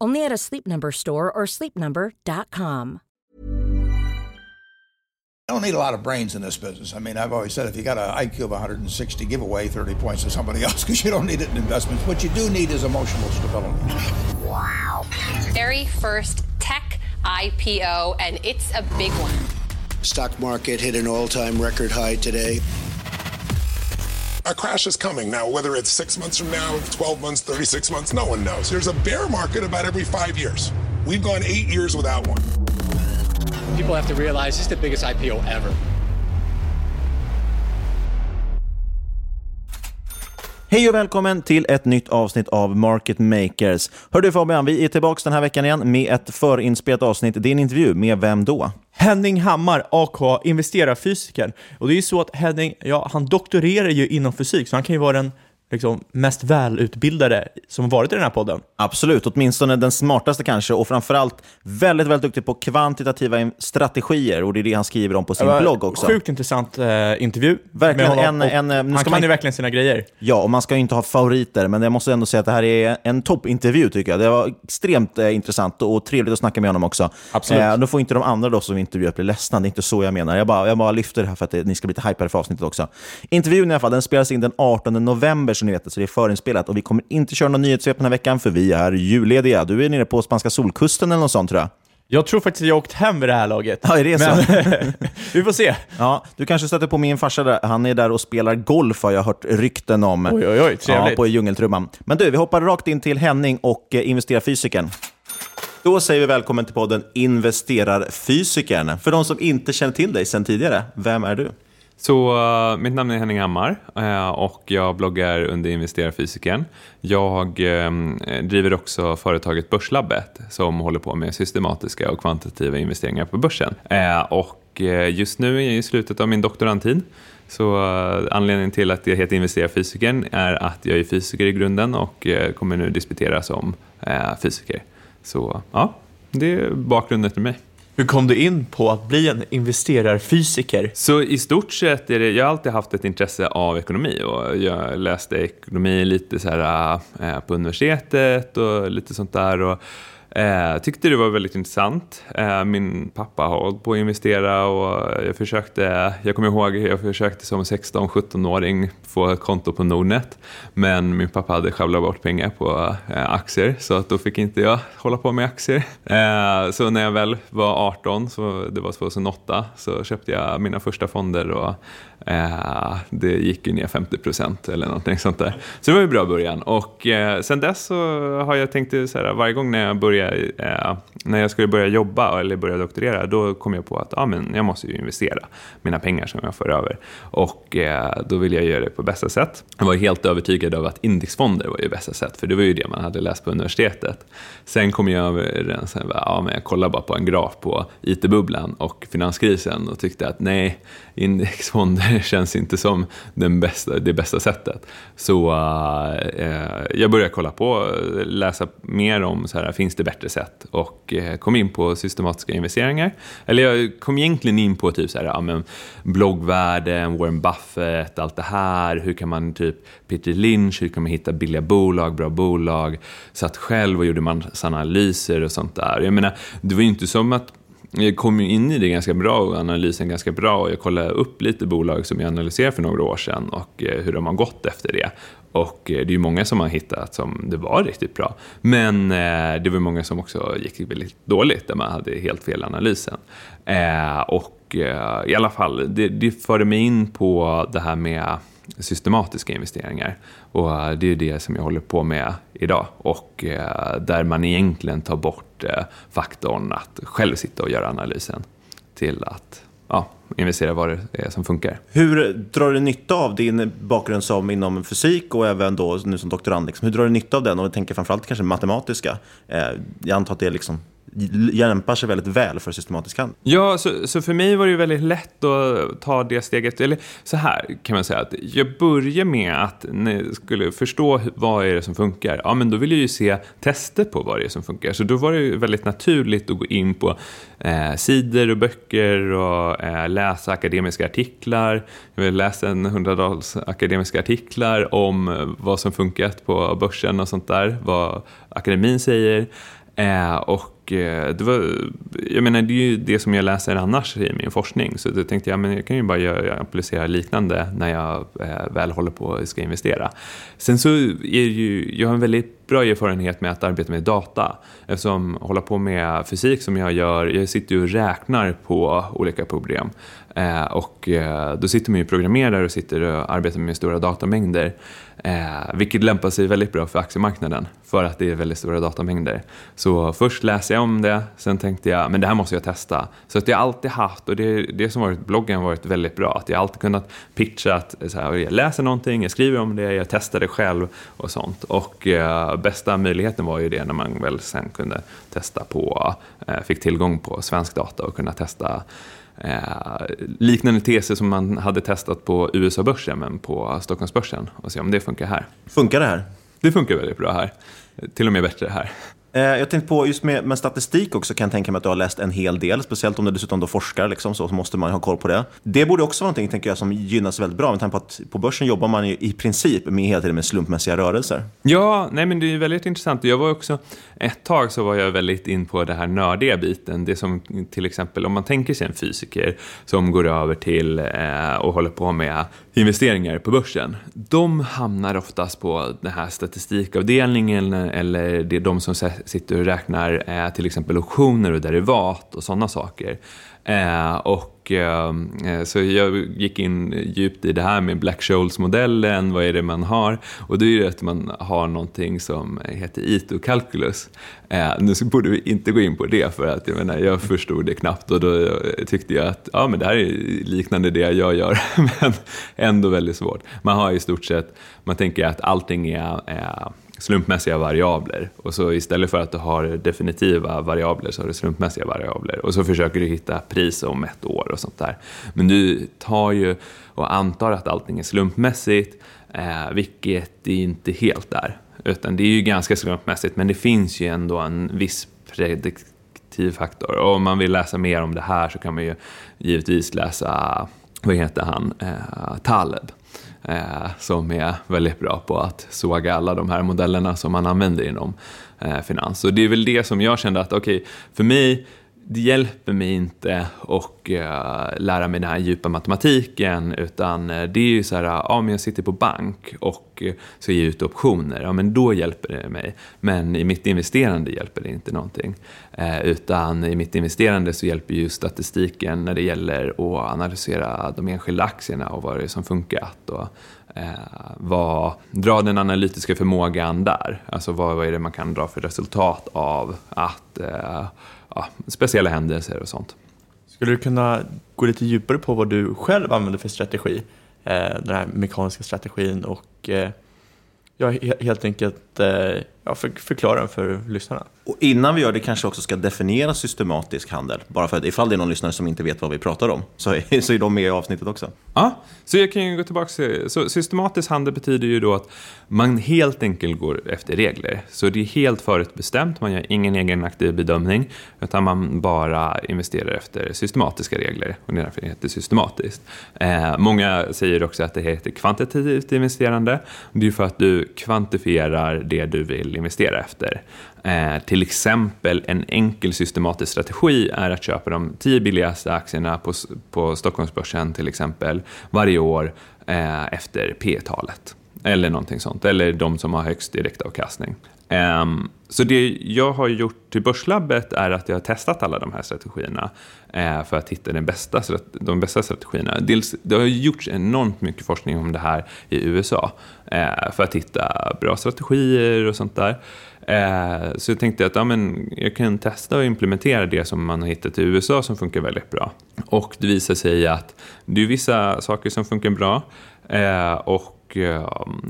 Only at a Sleep Number store or sleepnumber.com. I don't need a lot of brains in this business. I mean, I've always said if you got an IQ of 160, give away 30 points to somebody else because you don't need it in investments. What you do need is emotional stability. Wow. Very first tech IPO, and it's a big one. Stock market hit an all-time record high today. A crash is coming. Now, whether it's six months from now, 12 months, 36 months, no one knows. There's a bear market about every five years. We've gone eight years without one. People have to realize this is the biggest IPO ever. Hej och välkommen till ett nytt avsnitt av Market Makers. Hör du Fabian, vi är tillbaka den här veckan igen med ett förinspelat avsnitt. Det är en intervju med vem då? Henning Hammar, AK investerarfysiker. Och det är ju så att Henning, ja, han doktorerar ju inom fysik, så han kan ju vara den liksom, mest välutbildade som varit i den här podden. Absolut, åtminstone den smartaste kanske och framförallt väldigt, väldigt duktig på kvantitativa strategier och det är det han skriver om på sin blogg också. Sjukt intressant eh, intervju. Verkligen. En, en, en, han kan man... ju verkligen sina grejer. Ja, och man ska ju inte ha favoriter, men jag måste ändå säga att det här är en toppintervju tycker jag. Det var extremt eh, intressant och trevligt att snacka med honom också. Absolut. Eh, då får inte de andra då som intervjuat bli ledsna, det är inte så jag menar. Jag bara, jag bara lyfter det här för att det, ni ska bli lite hypade för avsnittet också. Intervjun i alla fall, den spelas in den 18 november så ni vet, så det är förinspelat. Och vi kommer inte köra någon nyhetssvep den här veckan, för vi är jullediga. Du är nere på spanska solkusten eller något sånt, tror jag. Jag tror faktiskt att jag har åkt hem vid det här laget. Ja, är det Men, så? vi får se. Ja, du kanske stöter på min farsa där. Han är där och spelar golf, har jag hört rykten om. Oj, oj, oj, trevligt. Ja, på djungeltrumman. Men du, vi hoppar rakt in till Henning och eh, investerarfysikern. Då säger vi välkommen till podden Investerarfysikern. För de som inte känner till dig sedan tidigare, vem är du? Så uh, mitt namn är Henning Hammar uh, och jag bloggar under Investerarfysikern. Jag um, driver också företaget Börslabbet som håller på med systematiska och kvantitativa investeringar på börsen. Uh, och just nu är jag i slutet av min doktorandtid. Så anledningen till att jag heter Investerarfysikern är att jag är fysiker i grunden och kommer nu disputera som fysiker. Så ja, det är bakgrunden till mig. Hur kom du in på att bli en investerarfysiker? Så i stort sett är det, jag har alltid haft ett intresse av ekonomi och jag läste ekonomi lite så här, äh, på universitetet och lite sånt där. Och, eh, tyckte det var väldigt intressant. Eh, min pappa har hållit på att investera och jag försökte, jag kommer ihåg, jag försökte som 16-17-åring få ett konto på Nordnet. Men min pappa hade sjabblat bort pengar på eh, aktier så att då fick inte jag hålla på med aktier. Eh, så när jag väl var 18, så det var 2008, så köpte jag mina första fonder och Eh, det gick ju ner 50 procent eller någonting sånt där. Så det var ju en bra början och eh, sen dess så har jag tänkt så här, varje gång när jag börjar började, eh, när jag skulle börja jobba eller börja doktorera, då kom jag på att ah, men jag måste ju investera mina pengar som jag får över. Och eh, då vill jag göra det på bästa sätt. Jag var helt övertygad av att indexfonder var ju bästa sätt, för det var ju det man hade läst på universitetet. Sen kom jag över en ja, men jag kollade bara på en graf på IT-bubblan och finanskrisen och tyckte att nej, indexfonder känns inte som den bästa, det bästa sättet. Så eh, jag började kolla på, läsa mer om så här, finns det bättre sätt och eh, kom in på systematiska investeringar. Eller jag kom egentligen in på typ så här, ja, men bloggvärlden, Warren Buffett, allt det här. Hur kan man typ Peter Lynch, hur kan man hitta billiga bolag, bra bolag? Satt själv och gjorde massa analyser och sånt där. Jag menar, det var ju inte som att jag kom in i det ganska bra och analysen ganska bra och jag kollade upp lite bolag som jag analyserade för några år sedan och eh, hur de har gått efter det. Och eh, det är ju många som har hittat som det var riktigt bra. Men eh, det var många som också gick väldigt dåligt där man hade helt fel analysen. Och i alla fall, det, det förde mig in på det här med systematiska investeringar. Och eh, det är det som jag håller på med idag. Och eh, där man egentligen tar bort eh, faktorn att själv sitta och göra analysen till att ja, investera vad det är som funkar. Hur drar du nytta av din bakgrund som inom fysik och även då nu som doktorand? Liksom? Hur drar du nytta av den? Och jag tänker framförallt kanske matematiska. Jag antar att det är liksom lämpar sig väldigt väl för systematisk handel. Ja, så, så, för mig var det ju väldigt lätt att ta det steget. Eller så här kan man säga att jag börjar med att när jag skulle förstå vad är det som funkar. Ja, men då vill jag ju se tester på vad det är som funkar. Så då var det väldigt naturligt att gå in på eh, sidor och böcker och eh, läsa akademiska artiklar. Jag läste en hundradals akademiska artiklar om vad som funkat på börsen och sånt där. Vad akademin säger. Eh, och Eh, det var, jag menar, det är ju det som jag läser annars i min forskning. Så då tänkte jag, men jag kan ju bara göra, applicera liknande när jag eh, väl håller på att ska investera. Sen så är ju, jag har en väldigt bra erfarenhet med att arbeta med data. Eftersom jag håller på med fysik som jag gör, jag sitter ju och räknar på olika problem. Eh, och eh, då sitter man ju och programmerar och sitter och arbetar med stora datamängder. Eh, vilket lämpar sig väldigt bra för aktiemarknaden för att det är väldigt stora datamängder. Så först läste jag om det, sen tänkte jag men det här måste jag testa. Så att jag har alltid haft, och det, det som varit bloggen har varit väldigt bra, att jag alltid kunnat pitcha att så här, jag läser någonting, jag skriver om det, jag testar det själv och sånt. Och eh, bästa möjligheten var ju det när man väl sen kunde testa på, eh, fick tillgång på svensk data och kunna testa Eh, liknande teser som man hade testat på USA-börsen men på Stockholmsbörsen och se om det funkar här. Funkar det här? Det funkar väldigt bra här. Till och med bättre här. Eh, jag tänkte på, just med, med, statistik också kan jag tänka mig att du har läst en hel del, speciellt om du dessutom då forskar, liksom, så, så måste man ha koll på det. Det borde också vara någonting tänker jag, som gynnas väldigt bra, med tanke på att på börsen jobbar man ju i princip med hela tiden med slumpmässiga rörelser. Ja, nej men det är väldigt intressant. Jag var också, ett tag så var jag väldigt in på det här nördiga biten, det som till exempel om man tänker sig en fysiker som går över till eh, och håller på med investeringar på börsen. De hamnar oftast på den här statistikavdelningen eller det är de som sitter och räknar eh, till exempel optioner och derivat och sådana saker. Eh, och och, eh, så jag gick in djupt i det här med Black Scholes-modellen, vad är det man har? Och då är det att man har någonting som heter Ito-calculus. Eh, nu borde vi inte gå in på det för att jag, menar, jag förstod det knappt och då tyckte jag att ja, men det här är liknande det jag gör, men ändå väldigt svårt. Man har i stort sett, man tänker att allting är, är slumpmässiga variabler. Och så istället för att du har definitiva variabler så har du slumpmässiga variabler. Och så försöker du hitta pris om ett år och sånt där. Men du tar ju och antar att allting är slumpmässigt, eh, vilket det inte helt är. Utan det är ju ganska slumpmässigt, men det finns ju ändå en viss prediktiv faktor. Och om man vill läsa mer om det här så kan man ju givetvis läsa, vad heter han, eh, Taleb eh, som är väldigt bra på att såga alla de här modellerna som man använder inom eh, finans. Och det är väl det som jag kände att, okej, okay, för mig, det hjälper mig inte och eh, lära mig den här djupa matematiken utan eh, det är ju så här, ja men jag sitter på bank och eh, ska ge ut optioner, ja men då hjälper det mig. Men i mitt investerande hjälper det inte någonting. Utan i mitt investerande så hjälper ju statistiken när det gäller att analysera de enskilda aktierna och vad det är som funkat. Och, eh, vad, dra den analytiska förmågan där. Alltså vad, vad är det man kan dra för resultat av att eh, ja, speciella händelser och sånt. Skulle du kunna gå lite djupare på vad du själv använder för strategi? Eh, den här mekaniska strategin och eh, ja, helt enkelt eh, ja, för, förklara den för lyssnarna. Och innan vi gör det kanske också ska definiera systematisk handel. Bara för att ifall det är någon lyssnare som inte vet vad vi pratar om så är, så är de med i avsnittet också. Ja, så jag kan ju gå tillbaka till, så systematisk handel betyder ju då att man helt enkelt går efter regler. Så det är helt förutbestämt, man gör ingen egen aktiv bedömning utan man bara investerar efter systematiska regler och det är därför det heter systematiskt. Eh, många säger också att det heter kvantitativt investerande. Det är ju för att du kvantifierar det du vill investera efter. Eh, till exempel en enkel systematisk strategi är att köpa de tio billigaste aktierna på, på Stockholmsbörsen till exempel varje år eh, efter P-talet. Eller någonting sånt, eller de som har högst direktavkastning. Um, så det jag har gjort till Börslabbet är att jag har testat alla de här strategierna eh, för att hitta den bästa, de bästa strategierna. Dels, det har gjorts enormt mycket forskning om det här i USA eh, för att hitta bra strategier och sånt där. Eh, så jag tänkte att ja, men jag kan testa och implementera det som man har hittat i USA som funkar väldigt bra. Och det visar sig att det är vissa saker som funkar bra eh, och och eh,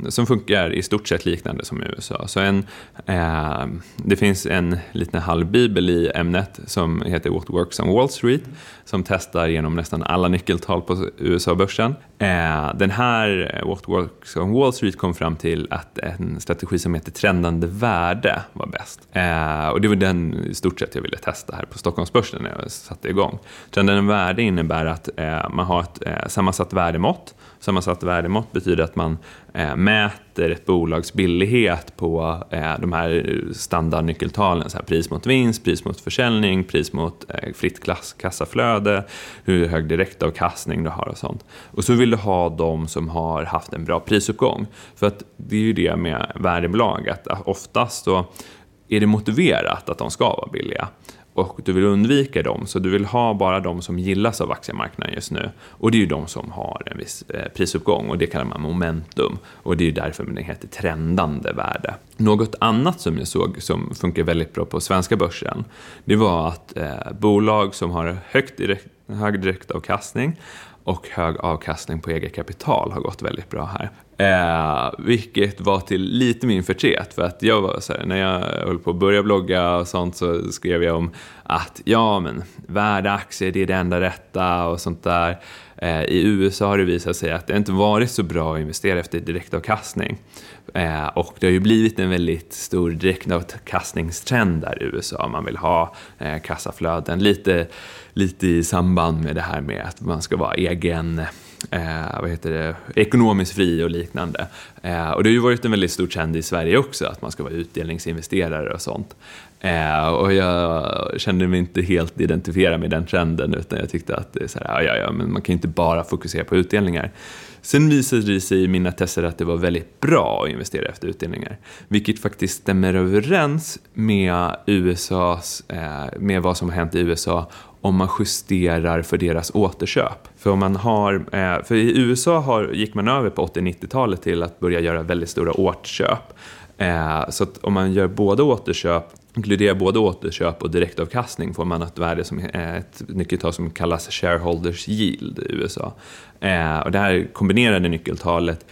som funkar i stort sett liknande som i USA. Så en, eh, det finns en liten halvbibel i ämnet som heter What Works on Wall Street som testar genom nästan alla nyckeltal på USA-börsen. Eh, den här eh, What Works on Wall Street kom fram till att en strategi som heter trendande värde var bäst. Eh, och det var den i stort sett jag ville testa här på Stockholmsbörsen när jag satte igång. Trendande värde innebär att eh, man har ett eh, sammansatt värdemått Sammansatt värdemått betyder att man eh, mäter mäter ett bolags billighet på eh, de här standardnyckeltalen, så här pris mot vinst, pris mot försäljning, pris mot eh, fritt klass, kassaflöde, hur hög direktavkastning du har och sånt. Och så vill du ha de som har haft en bra prisuppgång. För att det är ju det med värdebolag, att oftast så är det motiverat att de ska vara billiga och du vill undvika dem, så du vill ha bara de som gillas av aktiemarknaden just nu. Och det är ju de som har en viss eh, prisuppgång och det kallar man momentum. Och det är ju därför den heter trendande värde. Något annat som jag såg som funkar väldigt bra på svenska börsen, det var att eh, bolag som har högt direkt, hög direktavkastning och hög avkastning på eget kapital har gått väldigt bra här. Eh, vilket var till lite min förtret, för att jag var så här, när jag höll på att börja blogga och sånt så skrev jag om att ja, men värdeaktier, det är det enda rätta och sånt där. Eh, I USA har det visat sig att det inte varit så bra att investera efter direktavkastning. Eh, och det har ju blivit en väldigt stor direktavkastningstrend där i USA. Man vill ha eh, kassaflöden lite, lite i samband med det här med att man ska vara egen eh, vad heter det, ekonomiskt fri och liknande. Eh, och det har ju varit en väldigt stor trend i Sverige också, att man ska vara utdelningsinvesterare och sånt. Eh, och jag kände mig inte helt identifierad med den trenden, utan jag tyckte att det är så här, ja, ja, men man kan ju inte bara fokusera på utdelningar. Sen visade det sig i mina tester att det var väldigt bra att investera efter utdelningar, vilket faktiskt stämmer överens med USAs, eh, med vad som har hänt i USA om man justerar för deras återköp. För, om man har, eh, för i USA har, gick man över på 80-90-talet till att börja göra väldigt stora återköp. Eh, så att om man gör både återköp, inkluderar både återköp och direktavkastning får man ett värde som är ett nyckeltal som kallas shareholders yield i USA. Och det här kombinerade nyckeltalet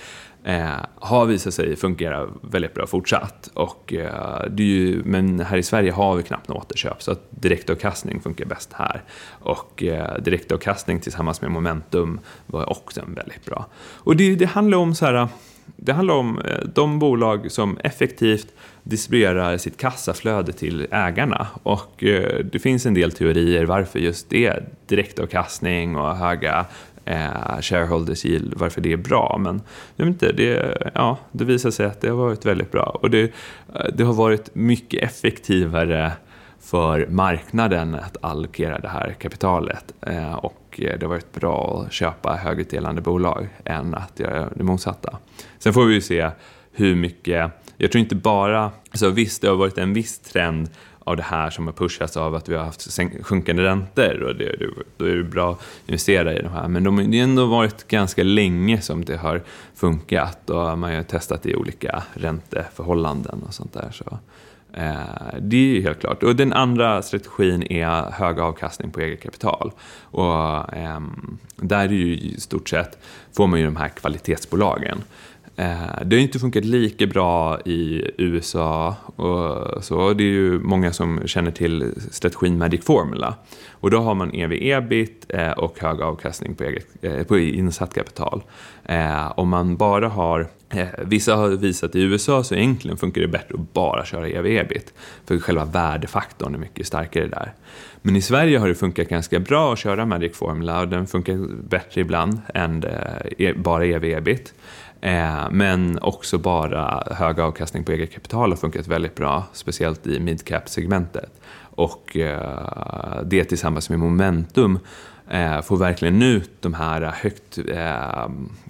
eh, har visat sig fungera väldigt bra fortsatt. Och, eh, det är ju, men här i Sverige har vi knappt något återköp så att direktavkastning funkar bäst här. Och eh, direktavkastning tillsammans med momentum var också väldigt bra. Och det, det handlar om så här, det handlar om eh, de bolag som effektivt distribuerar sitt kassaflöde till ägarna. Och eh, det finns en del teorier varför just det, direktavkastning och höga eh, shareholders yield, varför det är bra. Men jag vet inte, det, ja, det visar sig att det har varit väldigt bra. Och det, eh, det har varit mycket effektivare för marknaden att allokera det här kapitalet. Eh, och det har varit bra att köpa högutdelande bolag än att göra det motsatta. Sen får vi ju se hur mycket, jag tror inte bara, alltså visst det har varit en viss trend av det här som har pushats av att vi har haft sjunkande räntor och det, då är det bra att investera i de här. Men de har ändå varit ganska länge som det har funkat och man har testat i olika ränteförhållanden och sånt där. Så, eh, det är ju helt klart. Och den andra strategin är hög avkastning på eget kapital. Och eh, där är ju i stort sett, får man ju de här kvalitetsbolagen. Eh, det har inte funkat lika bra i USA och så. Det är ju många som känner till strategin Magic Formula. Och då har man ev-ebit eh, och hög avkastning på, eget, eh, på insatt kapital. Om man bara har Vissa har visat i USA så egentligen funkar det bättre att bara köra ev-ebit. För själva värdefaktorn är mycket starkare där. Men i Sverige har det funkat ganska bra att köra Magic Formula och den funkar bättre ibland än e, bara ev-ebit. Eh, men också bara hög avkastning på eget kapital har funkat väldigt bra, speciellt i midcap-segmentet. Och eh, det tillsammans med momentum eh, får verkligen ut de här högt eh,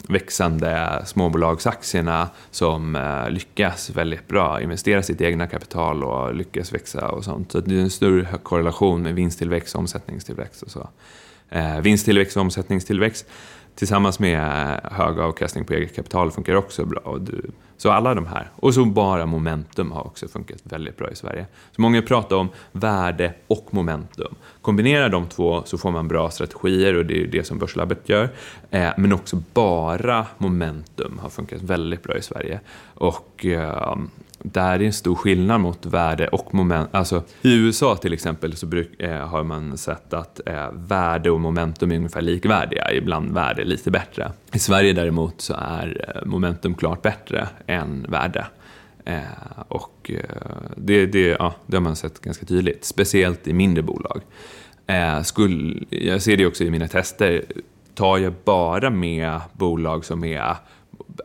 växande småbolagsaktierna som eh, lyckas väldigt bra investera sitt egna kapital och lyckas växa och sånt. Så det är en stor korrelation med vinsttillväxt och omsättningstillväxt och så. Eh, vinsttillväxt och omsättningstillväxt tillsammans med eh, hög avkastning på eget kapital funkar också bra. Så alla de här. Och så bara momentum har också funkat väldigt bra i Sverige. Så många pratar om värde och momentum. Kombinera de två så får man bra strategier och det är det som Börslabbet gör. Eh, men också bara momentum har funkat väldigt bra i Sverige. Och eh, där är en stor skillnad mot värde och moment. Alltså, I USA till exempel så bruk, eh, har man sett att eh, värde och momentum är ungefär likvärdiga, ibland värde lite bättre. I Sverige däremot så är eh, momentum klart bättre än värde. Eh, och eh, det, det, ja, det har man sett ganska tydligt, speciellt i mindre bolag. Eh, skulle, jag ser det också i mina tester, tar jag bara med bolag som är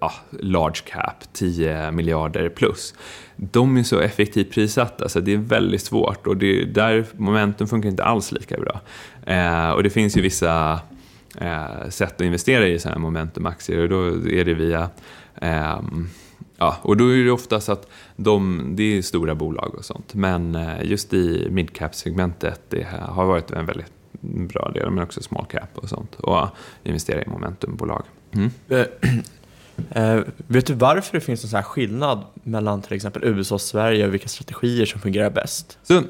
ja, large cap, 10 miljarder plus. De är så effektivt prissatta så det är väldigt svårt och det, där momentum funkar inte alls lika bra. Eh, och det finns ju vissa eh, sätt att investera i sådana här momentumaktier och då är det via eh, Ja, och då är det oftast att de, det är stora bolag och sånt. Men eh, just i midcap-segmentet, det har varit en väldigt bra del, men också small cap och sånt. Och investera i momentumbolag. Mm. Eh, Eh, vet du varför det finns en sån här skillnad mellan till exempel USA och Sverige och vilka strategier som fungerar bäst? Så,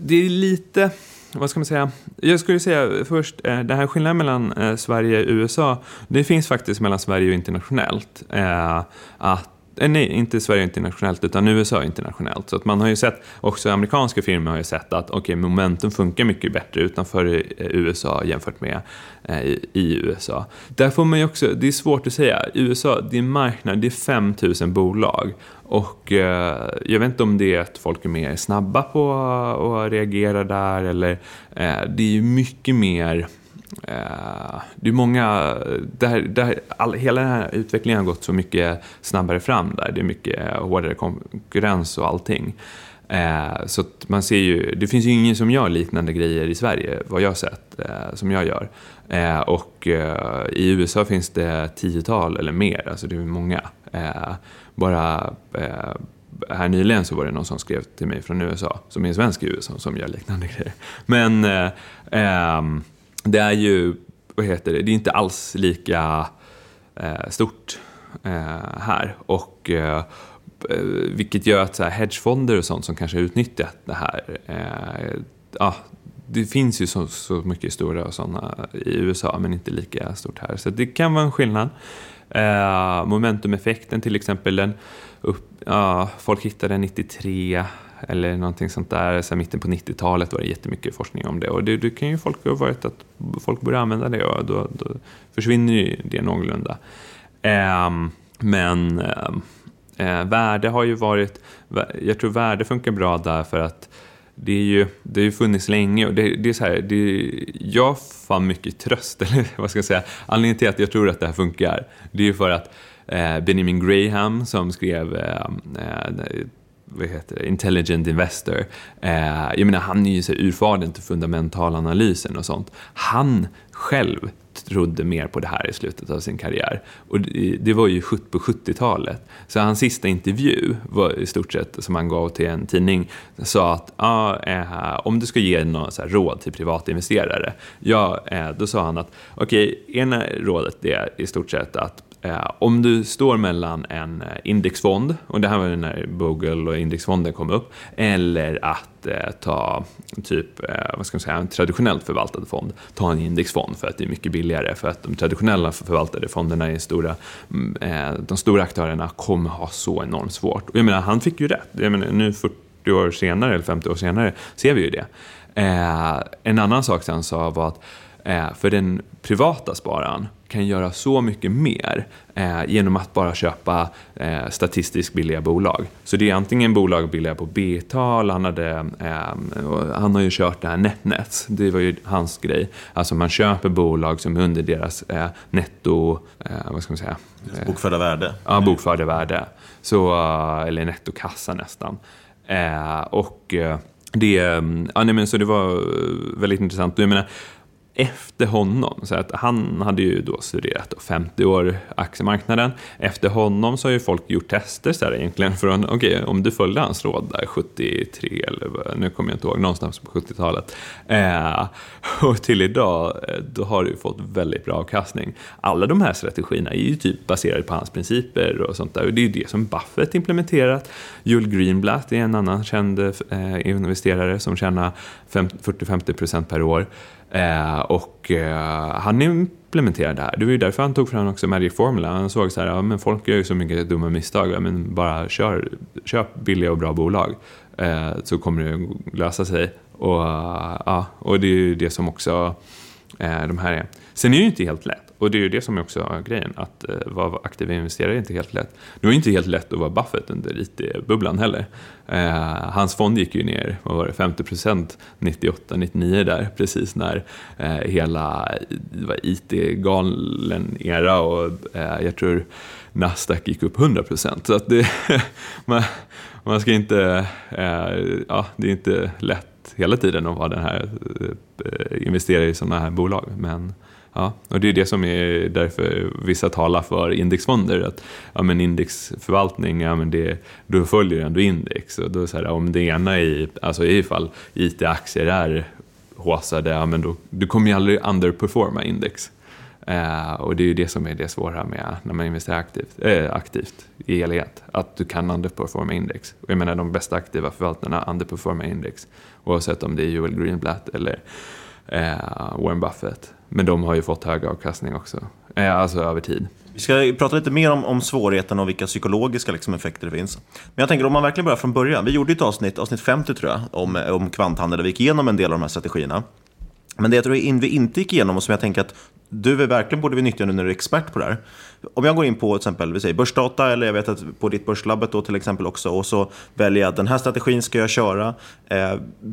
det är lite, vad ska man säga? Jag skulle säga först, eh, den här skillnaden mellan eh, Sverige och USA, det finns faktiskt mellan Sverige och internationellt. Eh, att Eh, nej, inte Sverige internationellt utan USA internationellt. Så att man har ju sett, också amerikanska firmor har ju sett att okay, momentum funkar mycket bättre utanför eh, USA jämfört med eh, i, USA. Där får man ju också, det är svårt att säga, USA, det är en marknad, det är 5000 bolag. Och eh, jag vet inte om det är att folk är mer snabba på att reagera där eller eh, det är ju mycket mer Eh, det är många, där, där, all, hela den här utvecklingen har gått så mycket snabbare fram där. Det är mycket hårdare konkurrens och allting. Eh, så man ser ju, det finns ju ingen som gör liknande grejer i Sverige, vad jag har sett, eh, som jag gör. Eh, och eh, i USA finns det tiotal eller mer, alltså det är många. Eh, bara här nyligen så var det någon som skrev till mig från USA, som är en svensk i USA, som gör liknande grejer. Men ehm, det är ju, vad heter det, det är inte alls lika eh, stort eh, här. Och, eh, vilket gör att så här, hedgefonder och sånt som kanske har utnyttjat det här, eh, ja, det finns ju så, så mycket stora och sådana i USA men inte lika stort här. Så det kan vara en skillnad. Eh, momentumeffekten till exempel, den upp, ja, folk hittade 93 eller någonting sånt där. Sen mitten på 90-talet var det jättemycket forskning om det och det, det kan ju folk ha varit att folk börjar använda det och då, då försvinner ju det någorlunda. Eh, men ehm, eh, värde har ju varit, jag tror värde funkar bra därför att det, är ju, det har ju funnits länge och det, det är så här, det, jag fann mycket tröst, eller vad ska jag säga, anledningen till att jag tror att det här funkar, det är ju för att eh, Benjamin Graham som skrev ehm, eh vad heter det, intelligent investor. Eh, jag menar, han är ju så urfadern till fundamentalanalysen och sånt. Han själv trodde mer på det här i slutet av sin karriär. Och det var ju på 70-talet. Så hans sista intervju var i stort sett, som han gav till en tidning, sa att ah, eh, om du ska ge några så råd till privatinvesterare, ja, eh, då sa han att okej, okay, ena rådet är i stort sett att Eh, om du står mellan en eh, indexfond, och det här var när Bogle och indexfonden kom upp, eller att eh, ta typ, vad ska man säga, en traditionellt förvaltad fond, ta en indexfond för att det är mycket billigare, för att de traditionella förvaltade fonderna är stora, mm, de stora aktörerna kommer ha så enormt svårt. Och jag menar, han fick ju rätt. Jag menar, nu 40 år senare, eller 50 år senare, ser vi ju det. En annan sak som han sa var att för den privata spararen kan göra så mycket mer eh, genom att bara köpa eh, statistiskt billiga bolag. Så det är antingen bolag billiga på B-tal, han, hade, eh, han har ju kört det här NetNets, det var ju hans grej. Alltså man köper bolag som är under deras eh, netto, eh, vad ska man säga? Bokförda värde. Ja, bokförda värde. Så, eh, eller nettokassa nästan. och det, ja, nej, men så det var väldigt intressant. Jag menar, efter honom, så att han hade ju då studerat 50 år aktiemarknaden. Efter honom så har ju folk gjort tester så här egentligen från, okej, okay, om du följde hans råd där 73 eller nu kommer jag inte ihåg, någonstans på 70-talet. Eh, och till idag, eh, då har du fått väldigt bra avkastning. Alla de här strategierna är ju typ baserade på hans principer och sånt där. Och det är ju det som Buffett implementerat. Joel Greenblatt är en annan känd eh, investerare som tjänar 40-50% per år. Eh, och eh, han implementerade det här. Det var ju därför han tog fram också Magic Formula. Han såg så här, ja, men folk gör ju så mycket dumma misstag, ja, men bara kör, köp billiga och bra bolag eh, så kommer det lösa sig. Och, eh, ja, och det är ju det som också eh, de här är. Sen är det ju inte helt lätt. Och det är ju det som är också grejen, att eh, vara aktiv investerare är inte helt lätt. Det var inte helt lätt att vara Buffett under IT-bubblan heller. Eh, hans fond gick ju ner, vad var det, 50 procent 98-99 där, precis när eh, hela eh, IT-galen era och eh, jag tror Nasdaq gick upp 100 procent. Så att det, man, man ska inte, eh, ja, det är inte lätt hela tiden att vara den här, investera i sådana här bolag. Men Ja, och det är det som är därför vissa talar för indexfonder. Att ja, men indexförvaltning, ja, men det, då följer ändå index. Och då så här, om det ena är, alltså ifall IT-aktier är håsade, ja, men då, du kommer ju aldrig underperforma index. Eh, och det är ju det som är det svåra med när man investerar aktivt, eh, aktivt i helhet. Att du kan underperforma index. Och jag menar de bästa aktiva förvaltarna underperformar index. Oavsett om det är Joel Greenblatt eller eh, Warren Buffett. Men de har ju fått hög avkastning också, eh, alltså över tid. Vi ska prata lite mer om, om svårigheten och vilka psykologiska liksom, effekter det finns. Men jag tänker om man verkligen börjar från början. Vi gjorde ett avsnitt, avsnitt 50 tror jag, om, eh, om kvanthandel där vi gick igenom en del av de här strategierna. Men det jag tror vi inte gick igenom och som jag tänker att du är verkligen borde vi nyttja nu när du är expert på det här. Om jag går in på till exempel vi säger börsdata eller jag vet att på ditt börslabbet då till exempel också och så väljer jag att den här strategin ska jag köra. Eh,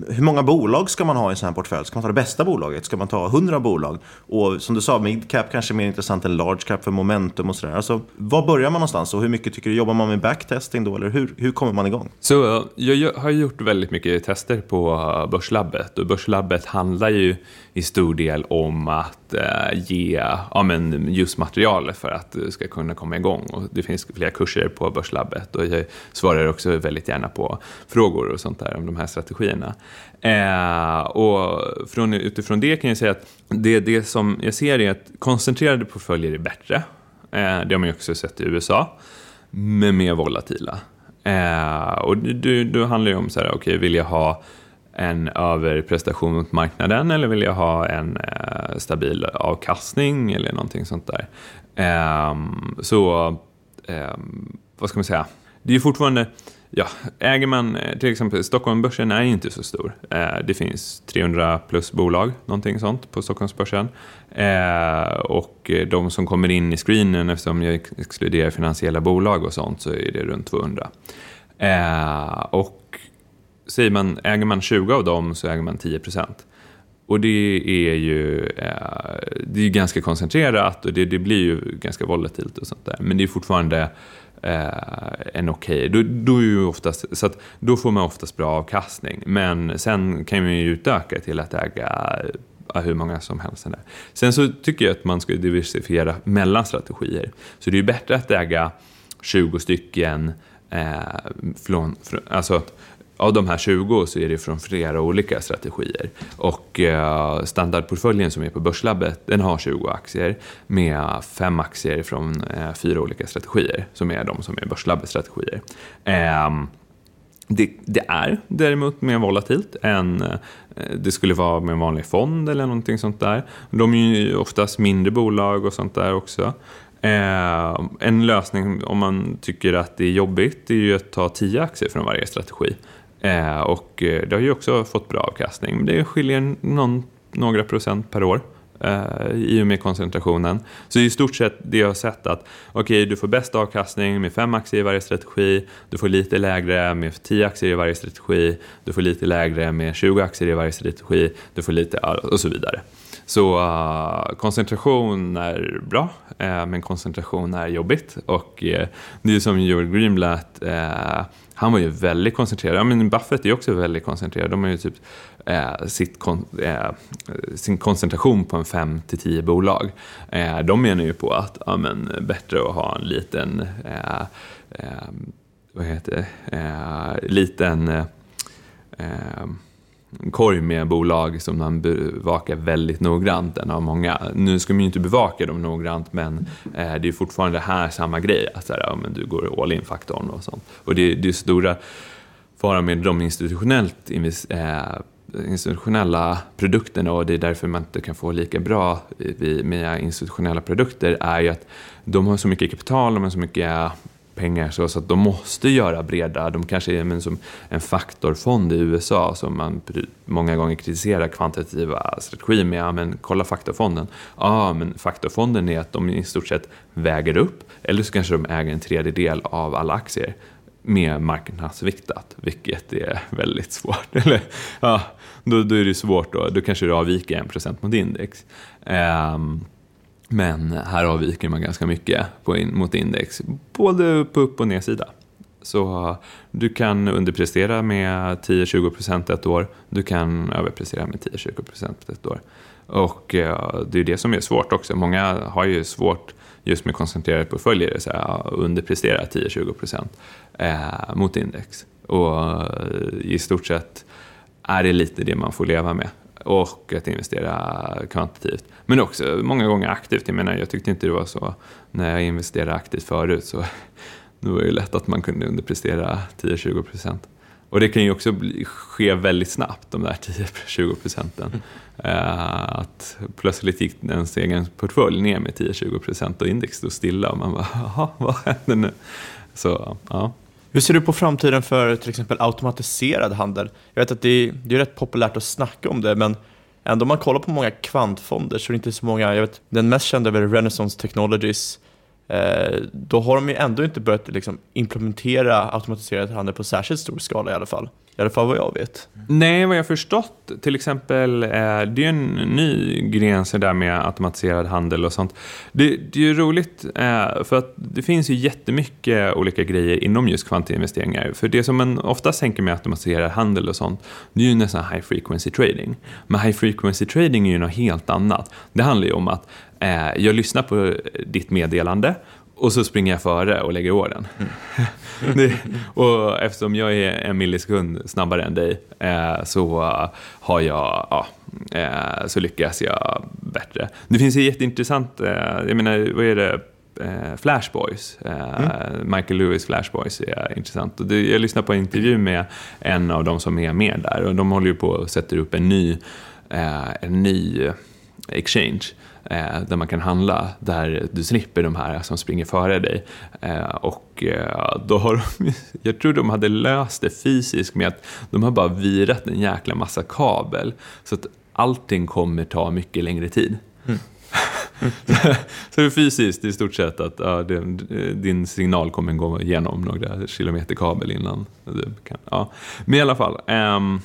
hur många bolag ska man ha i en sån här portfölj? Ska man ta det bästa bolaget? Ska man ta 100 bolag? Och som du sa, midcap kanske är mer intressant än large cap för momentum och sådär. Alltså, var börjar man någonstans och hur mycket tycker du, jobbar man med backtesting då eller hur, hur kommer man igång? Så eh, jag har gjort väldigt mycket tester på eh, Börslabbet och Börslabbet handlar ju i stor del om att Eh, ge ja, men just material för att du ska kunna komma igång. Och det finns flera kurser på Börslabbet och jag svarar också väldigt gärna på frågor och sånt där om de här strategierna. Eh, och från, utifrån det kan jag säga att det, det som jag ser är att koncentrerade portföljer är bättre. Eh, det har man ju också sett i USA, men mer volatila. Eh, och det, det handlar ju om så här, okej, okay, vill jag ha en överprestation mot marknaden eller vill jag ha en eh, stabil avkastning eller någonting sånt där. Eh, så, eh, vad ska man säga? Det är fortfarande, ja, äger man eh, till exempel Stockholmbörsen är inte så stor. Eh, det finns 300 plus bolag, någonting sånt på Stockholmsbörsen. Eh, och de som kommer in i screenen, eftersom jag exkluderar finansiella bolag och sånt, så är det runt 200. Eh, och säger man, äger man 20 av dem så äger man 10 procent. Och det är ju eh, det är ganska koncentrerat och det, det, blir ju ganska volatilt och sånt där. Men det är fortfarande eh, en okej. Okay. Då, då, är ju oftast, så då får man oftast bra avkastning. Men sen kan man ju utöka till att äga hur många som helst. Där. Sen så tycker jag att man ska diversifiera mellan strategier. Så det är ju bättre att äga 20 stycken eh, från, alltså av de här 20 så är det från flera olika strategier. Och eh, standardportföljen som är på Börslabbet, den har 20 aktier med fem aktier från eh, fyra olika strategier, som är de som är Börslabbets strategier. Eh, det, det, är däremot mer volatilt än eh, det skulle vara med en vanlig fond eller någonting sånt där. De är ju oftast mindre bolag och sånt där också. Eh, en lösning om man tycker att det är jobbigt är ju att ta 10 aktier från varje strategi. Eh, och eh, det har ju också fått bra avkastning, men det skiljer någon, några procent per år eh, i och med koncentrationen. Så i stort sett det jag har sett att okej, okay, du får bäst avkastning med fem aktier i varje strategi, du får lite lägre med 10 aktier i varje strategi, du får lite lägre med 20 aktier i varje strategi, du får lite och så vidare. Så uh, koncentration är bra, uh, men koncentration är jobbigt. Och uh, det är som Joel Greenblatt, han var ju väldigt koncentrerad. Ja, men Buffett är också väldigt koncentrerad. De har ju typ eh, sitt kon eh, sin koncentration på en 5 till 10 bolag. Eh, de menar ju på att ja, men, bättre att ha en liten, vad heter det, liten korg med bolag som man bevakar väldigt noggrant än av många. Nu ska man ju inte bevaka dem noggrant men eh, det är fortfarande här samma grej, att så här, ja, men du går all in-faktorn och sånt. Och det, det är stora faran med de institutionellt eh, institutionella produkterna och det är därför man inte kan få lika bra eh, med institutionella produkter är ju att de har så mycket kapital, de har så mycket pengar så, så att de måste göra breda, de kanske är men som en faktorfond i USA som man många gånger kritiserar kvantitativa strategier med, ja men kolla faktorfonden. Ja men faktorfonden är att de i stort sett väger upp, eller så kanske de äger en tredjedel av alla aktier med marknadsviktat, vilket är väldigt svårt. Eller, ja, då, då är det svårt då, då kanske det avviker 1% mot index. Um, men här avviker man ganska mycket in, mot index, både på upp och nedsida. Så du kan underprestera med 10-20% ett år, du kan överprestera med 10-20% ett år. Och eh, det är det som är svårt också. Många har ju svårt just med koncentrerade portföljer, så här, underprestera 10-20% eh, mot index. Och eh, i stort sett är det lite det man får leva med och att investera kvantitativt. Men också många gånger aktivt. Jag menar, jag tyckte inte det var så när jag investerade aktivt förut. Så det var ju lätt att man kunde underprestera 10-20 procent. Och det kan ju också bli, ske väldigt snabbt, de där 10-20 procenten. Uh, att plötsligt gick ens egen portfölj ner med 10-20 procent och index stod stilla och man bara, jaha, vad händer nu? Så, ja. Hur ser du på framtiden för till exempel automatiserad handel? Jag vet att det är, det är rätt populärt att snacka om det, men ändå om man kollar på många kvantfonder så är det inte så många, jag vet, den mest kända är väl Renaissance Technologies, eh, då har de ju ändå inte börjat liksom, implementera automatiserad handel på särskilt stor skala i alla fall. I alla fall vad jag vet. Nej, vad jag förstått, till exempel, eh, det är ju en ny gren där med automatiserad handel och sånt. Det, det är ju roligt, eh, för att det finns ju jättemycket olika grejer inom just kvantinvesteringar. För det som man oftast tänker med automatiserad handel och sånt, det är ju nästan high frequency trading. Men high frequency trading är ju något helt annat. Det handlar ju om att eh, jag lyssnar på ditt meddelande och så springer jag före och lägger orden. Mm. det, och eftersom jag är en millisekund snabbare än dig eh, så har jag, ja, eh, så lyckas jag bättre. Det finns ju jätteintressant, eh, jag menar, vad är det? Eh, Flashboys, eh, mm. Michael Lewis Flashboys är intressant. Och jag lyssnade på en intervju med en av de som är med där och de håller ju på att sätta upp en ny, eh, en ny exchange eh, där man kan handla, där du slipper de här som springer före dig. Eh, och eh, då har de, jag tror de hade löst det fysiskt med att de har bara virat en jäkla massa kabel. Så att allting kommer ta mycket längre tid. Mm. så det är fysiskt i stort sett att ja, din signal kommer gå igenom några kilometer kabel innan du kan. Ja. Men i alla fall. Um,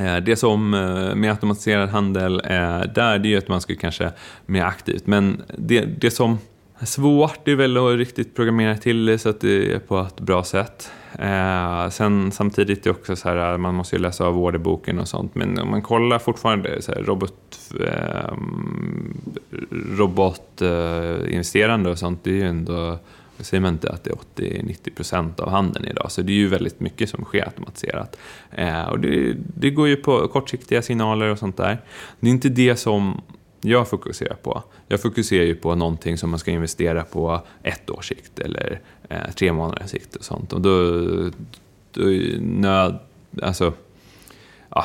Eh, det som eh, med automatiserad handel är där, det är ju att man ska kanske mer aktivt. Men det, det som Svårt det är väl att riktigt programmera till det så att det är på ett bra sätt. Sen samtidigt är det också så här, man måste ju läsa av orderboken och sånt, men om man kollar fortfarande så här, robot, eh, robotinvesterande och sånt, det är ju ändå, säger man inte att det är 80-90% av handeln idag, så det är ju väldigt mycket som sker automatiserat. Eh, och det, det går ju på kortsiktiga signaler och sånt där. Det är inte det som jag fokuserar på. Jag fokuserar ju på någonting som man ska investera på ett års sikt eller eh, tre månaders sikt och sånt. Och då, då nöd, alltså, ja.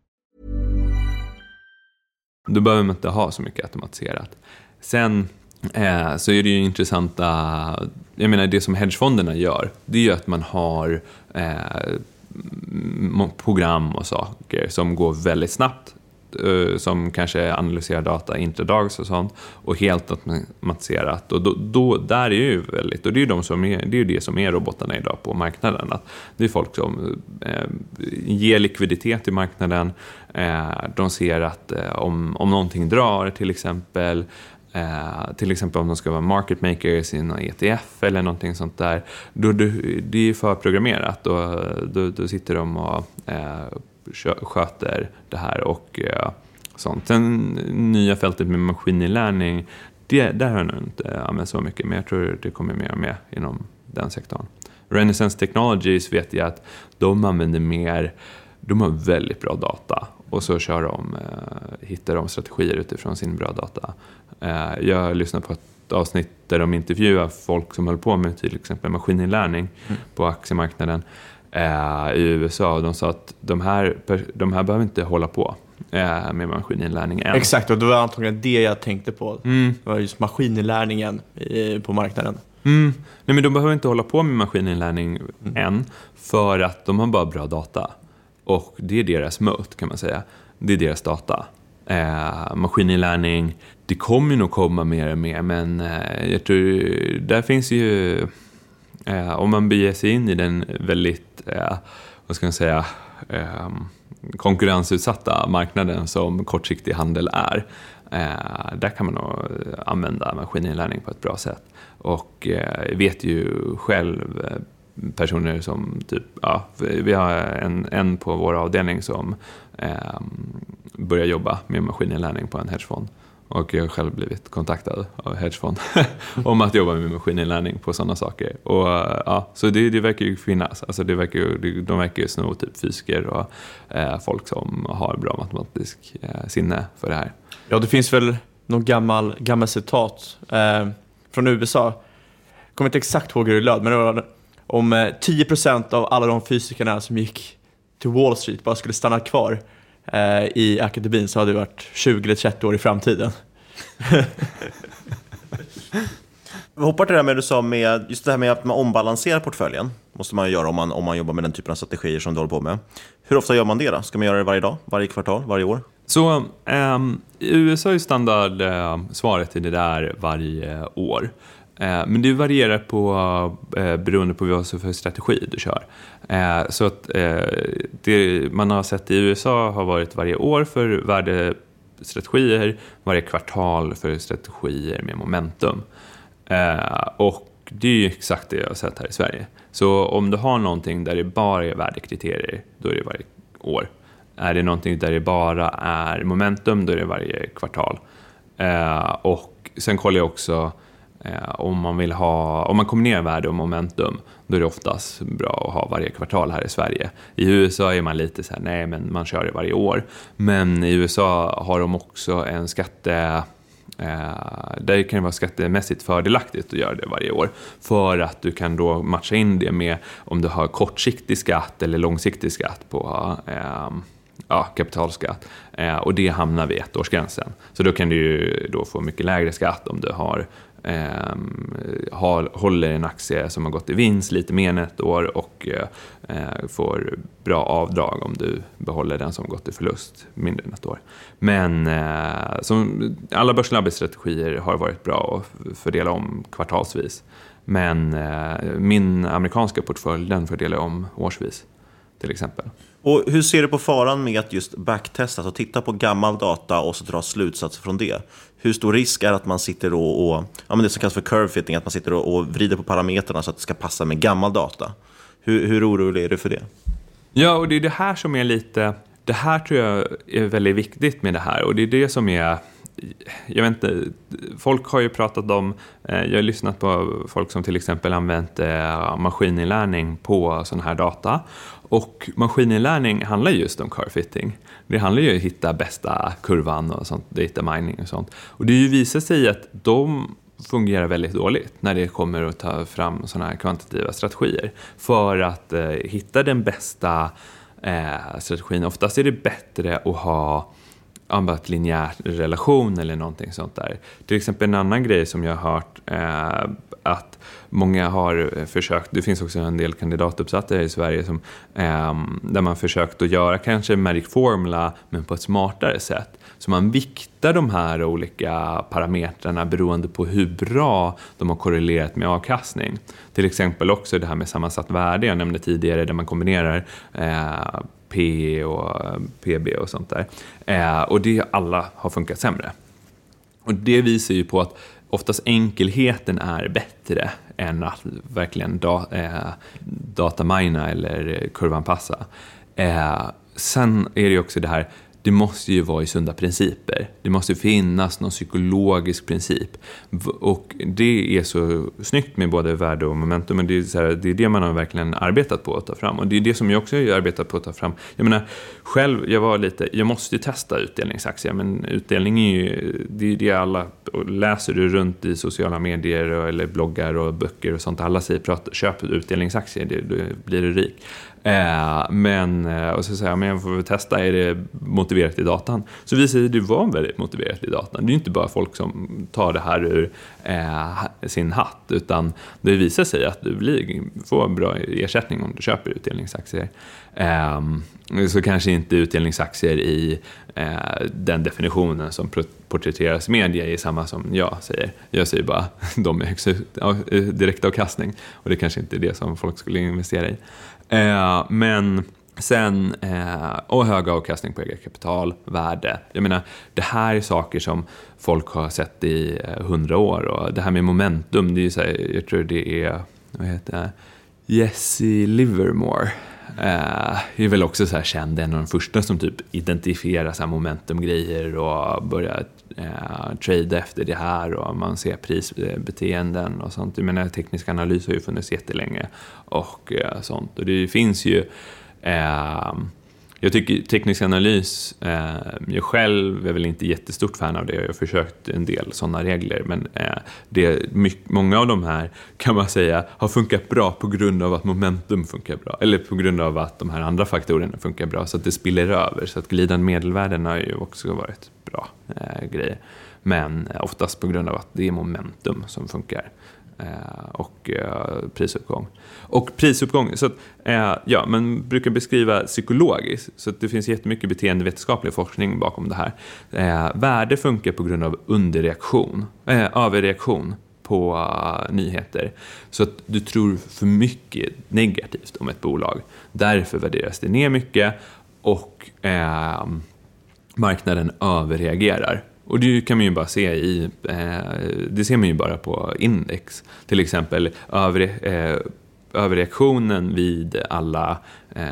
Då behöver man inte ha så mycket automatiserat. Sen eh, så är det ju intressanta, jag menar det som hedgefonderna gör, det är ju att man har eh, program och saker som går väldigt snabbt Eh, som kanske analyserar data intradags och sånt och helt automatiserat. Och då, då, där är ju väldigt, och det är ju de som är, det, är det som är robotarna idag på marknaden. Att det är folk som eh, ger likviditet i marknaden, eh, de ser att eh, om, om någonting drar till exempel, Eh, till exempel om de ska vara market makers i någon ETF eller någonting sånt där. Då, då, det är ju förprogrammerat och då, då sitter de och eh, sköter det här och eh, sånt. Sen nya fältet med maskininlärning, det, där har jag nog inte använt så mycket, men jag tror det kommer mer och mer inom den sektorn. Renaissance Technologies vet jag att de använder mer, de har väldigt bra data och så kör de, eh, hittar de strategier utifrån sin bra data. Eh, jag lyssnade på ett avsnitt där de intervjuar folk som höll på med till exempel maskininlärning mm. på aktiemarknaden eh, i USA och de sa att de här, de här behöver inte hålla på eh, med maskininlärning än. Exakt, och det var antagligen det jag tänkte på. Mm. Det var just maskininlärningen på marknaden. Mm. Nej, men de behöver inte hålla på med maskininlärning mm. än för att de har bara bra data. Och det är deras möt kan man säga. Det är deras data. Eh, maskininlärning, det kommer ju nog komma mer och mer men eh, jag tror där finns ju, eh, om man beger sig in i den väldigt, eh, vad ska man säga, eh, konkurrensutsatta marknaden som kortsiktig handel är, eh, där kan man nog använda maskininlärning på ett bra sätt. Och jag vet ju själv eh, personer som typ, ja, vi har en, en på vår avdelning som eh, börjar jobba med maskininlärning på en hedgefond och jag har själv blivit kontaktad av hedgefond om att jobba med maskininlärning på sådana saker. Och, ja, så det, det verkar ju finnas. Alltså det verkar ju, de verkar ju sno typ fysiker och eh, folk som har bra matematisk eh, sinne för det här. Ja, det finns väl någon gammal, gammal citat eh, från USA. Jag kommer inte exakt ihåg hur det löd, men det var om eh, 10% av alla de fysikerna som gick till Wall Street bara skulle stanna kvar eh, i akademin så hade det varit 20 eller 30 år i framtiden. Vi hoppar till det här med du sa med, just det här med att man ombalanserar portföljen. måste man göra om man, om man jobbar med den typen av strategier som du håller på med. Hur ofta gör man det då? Ska man göra det varje dag, varje kvartal, varje år? Så i USA är standard uh, svaret till det där varje år. Eh, men det varierar på, eh, beroende på vad för strategi du kör. Eh, så att det man har sett i USA har varit varje år för värdestrategier, varje kvartal för strategier med momentum. Och det är ju exakt det jag har sett här i Sverige. Så om du har någonting där det bara är värdekriterier, då är det varje år. Är det någonting där det bara är momentum, då är det varje kvartal. Och sen kollar jag också Eh, om man vill ha, om man kombinerar värde och momentum, då är det oftast bra att ha varje kvartal här i Sverige. I USA är man lite så här, nej men man kör det varje år. Men i USA har de också en skatte Eh, där kan det vara skattemässigt fördelaktigt att göra det varje år för att du kan då matcha in det med om du har kortsiktig skatt eller långsiktig skatt på eh, ja, kapitalskatt eh, och det hamnar vid ettårsgränsen. Så då kan du ju då få mycket lägre skatt om du har eh, har, håller en aktie som har gått i vinst lite mer än ett år och eh, eh, får bra avdrag om du behåller den som gått i förlust mindre än ett år. Men eh, som alla börslabbstrategier har varit bra att fördela om kvartalsvis. Men eh, min amerikanska portfölj den fördelar jag om årsvis till exempel. Och hur ser du på faran med att just backtesta, alltså titta på gammal data och så dra slutsatser från det? Hur stor risk är att man sitter och, och ja, men det som kallas för curve fitting, att man sitter och, och vrider på parametrarna så att det ska passa med gammal data? Hur, hur orolig är du för det? Ja, och det är det här som är lite, det här tror jag är väldigt viktigt med det här och det är det som är jag vet inte, folk har ju pratat om, eh, jag har lyssnat på folk som till exempel använt eh, maskininlärning på sån här data och maskininlärning handlar just om curve fitting. Det handlar ju om att hitta bästa kurvan och sånt, data mining och sånt. Och det har ju visat sig att de fungerar väldigt dåligt när det kommer att ta fram sådana här kvantitativa strategier. För att eh, hitta den bästa eh, strategin. Oftast är det bättre att ha en linjär relation eller någonting sånt där. Till exempel en annan grej som jag har hört eh, att många har eh, försökt, det finns också en del kandidatuppsatser i Sverige som, eh, där man försökt att göra kanske Magic Formula men på ett smartare sätt. Så man viktar de här olika parametrarna beroende på hur bra de har korrelerat med avkastning. Till exempel också det här med sammansatt värde jag nämnde tidigare där man kombinerar eh, P och eh, PB och sånt där. Eh, och det alla har funkat sämre. Och det visar ju på att oftast enkelheten är bättre än att verkligen da, eh, datamina eller kurvanpassa. Eh, sen är det ju också det här det måste ju vara i sunda principer. Det måste finnas någon psykologisk princip. Och det är så snyggt med både värde och momentum, men det är, så här, det är det man har verkligen arbetat på att ta fram. Och det är det som jag också har arbetat på att ta fram. Jag menar, själv, jag var lite, jag måste ju testa utdelningsaktier, men utdelning är ju, det är det alla, läser du runt i sociala medier eller bloggar och böcker och sånt, alla säger prata, köp utdelningsaktier, då blir du rik. Eh, men, eh, och så säger jag, men jag får väl testa, är det motiverat i datan? Så visar det sig att det var väldigt motiverat i datan. Det är ju inte bara folk som tar det här ur eh, sin hatt, utan det visar sig att du blir, får bra ersättning om du köper utdelningsaktier. Eh, så kanske inte utdelningsaktier i eh, den definitionen som porträtteras i media är samma som jag säger. Jag säger bara de med högst eh, direktavkastning och det kanske inte är det som folk skulle investera i. Eh, men sen, eh, och hög avkastning på eget kapital, värde. Jag menar, det här är saker som folk har sett i eh, hundra år och det här med momentum, det är ju så här, jag tror det är, vad heter det, Jesse Livermore eh, är väl också så här känd, en av de första som typ identifierar så här momentumgrejer och börjar eh, trade efter det här och man ser prisbeteenden och sånt. Jag menar, teknisk analys har ju funnits jättelänge och eh, sånt. Och det finns ju eh, jag tycker teknisk analys, eh, jag själv är väl inte jättestort fan av det, jag har försökt en del sådana regler, men eh, det, mycket, många av de här kan man säga har funkat bra på grund av att momentum funkar bra, eller på grund av att de här andra faktorerna funkar bra, så att det spiller över, så att glidande medelvärden har ju också varit bra eh, grejer. Men eh, oftast på grund av att det är momentum som funkar. Eh, och eh, prisuppgång. Och prisuppgång, så att, eh, ja, man brukar beskriva psykologiskt, så att det finns jättemycket beteendevetenskaplig forskning bakom det här. Värde funkar på grund av underreaktion, överreaktion på nyheter. Så att du tror för mycket negativt om ett bolag. Därför värderas det ner mycket och eh, marknaden överreagerar. Och det kan man ju bara se i, eh, det ser man ju bara på index. Till exempel över, eh, överreaktionen vid alla eh,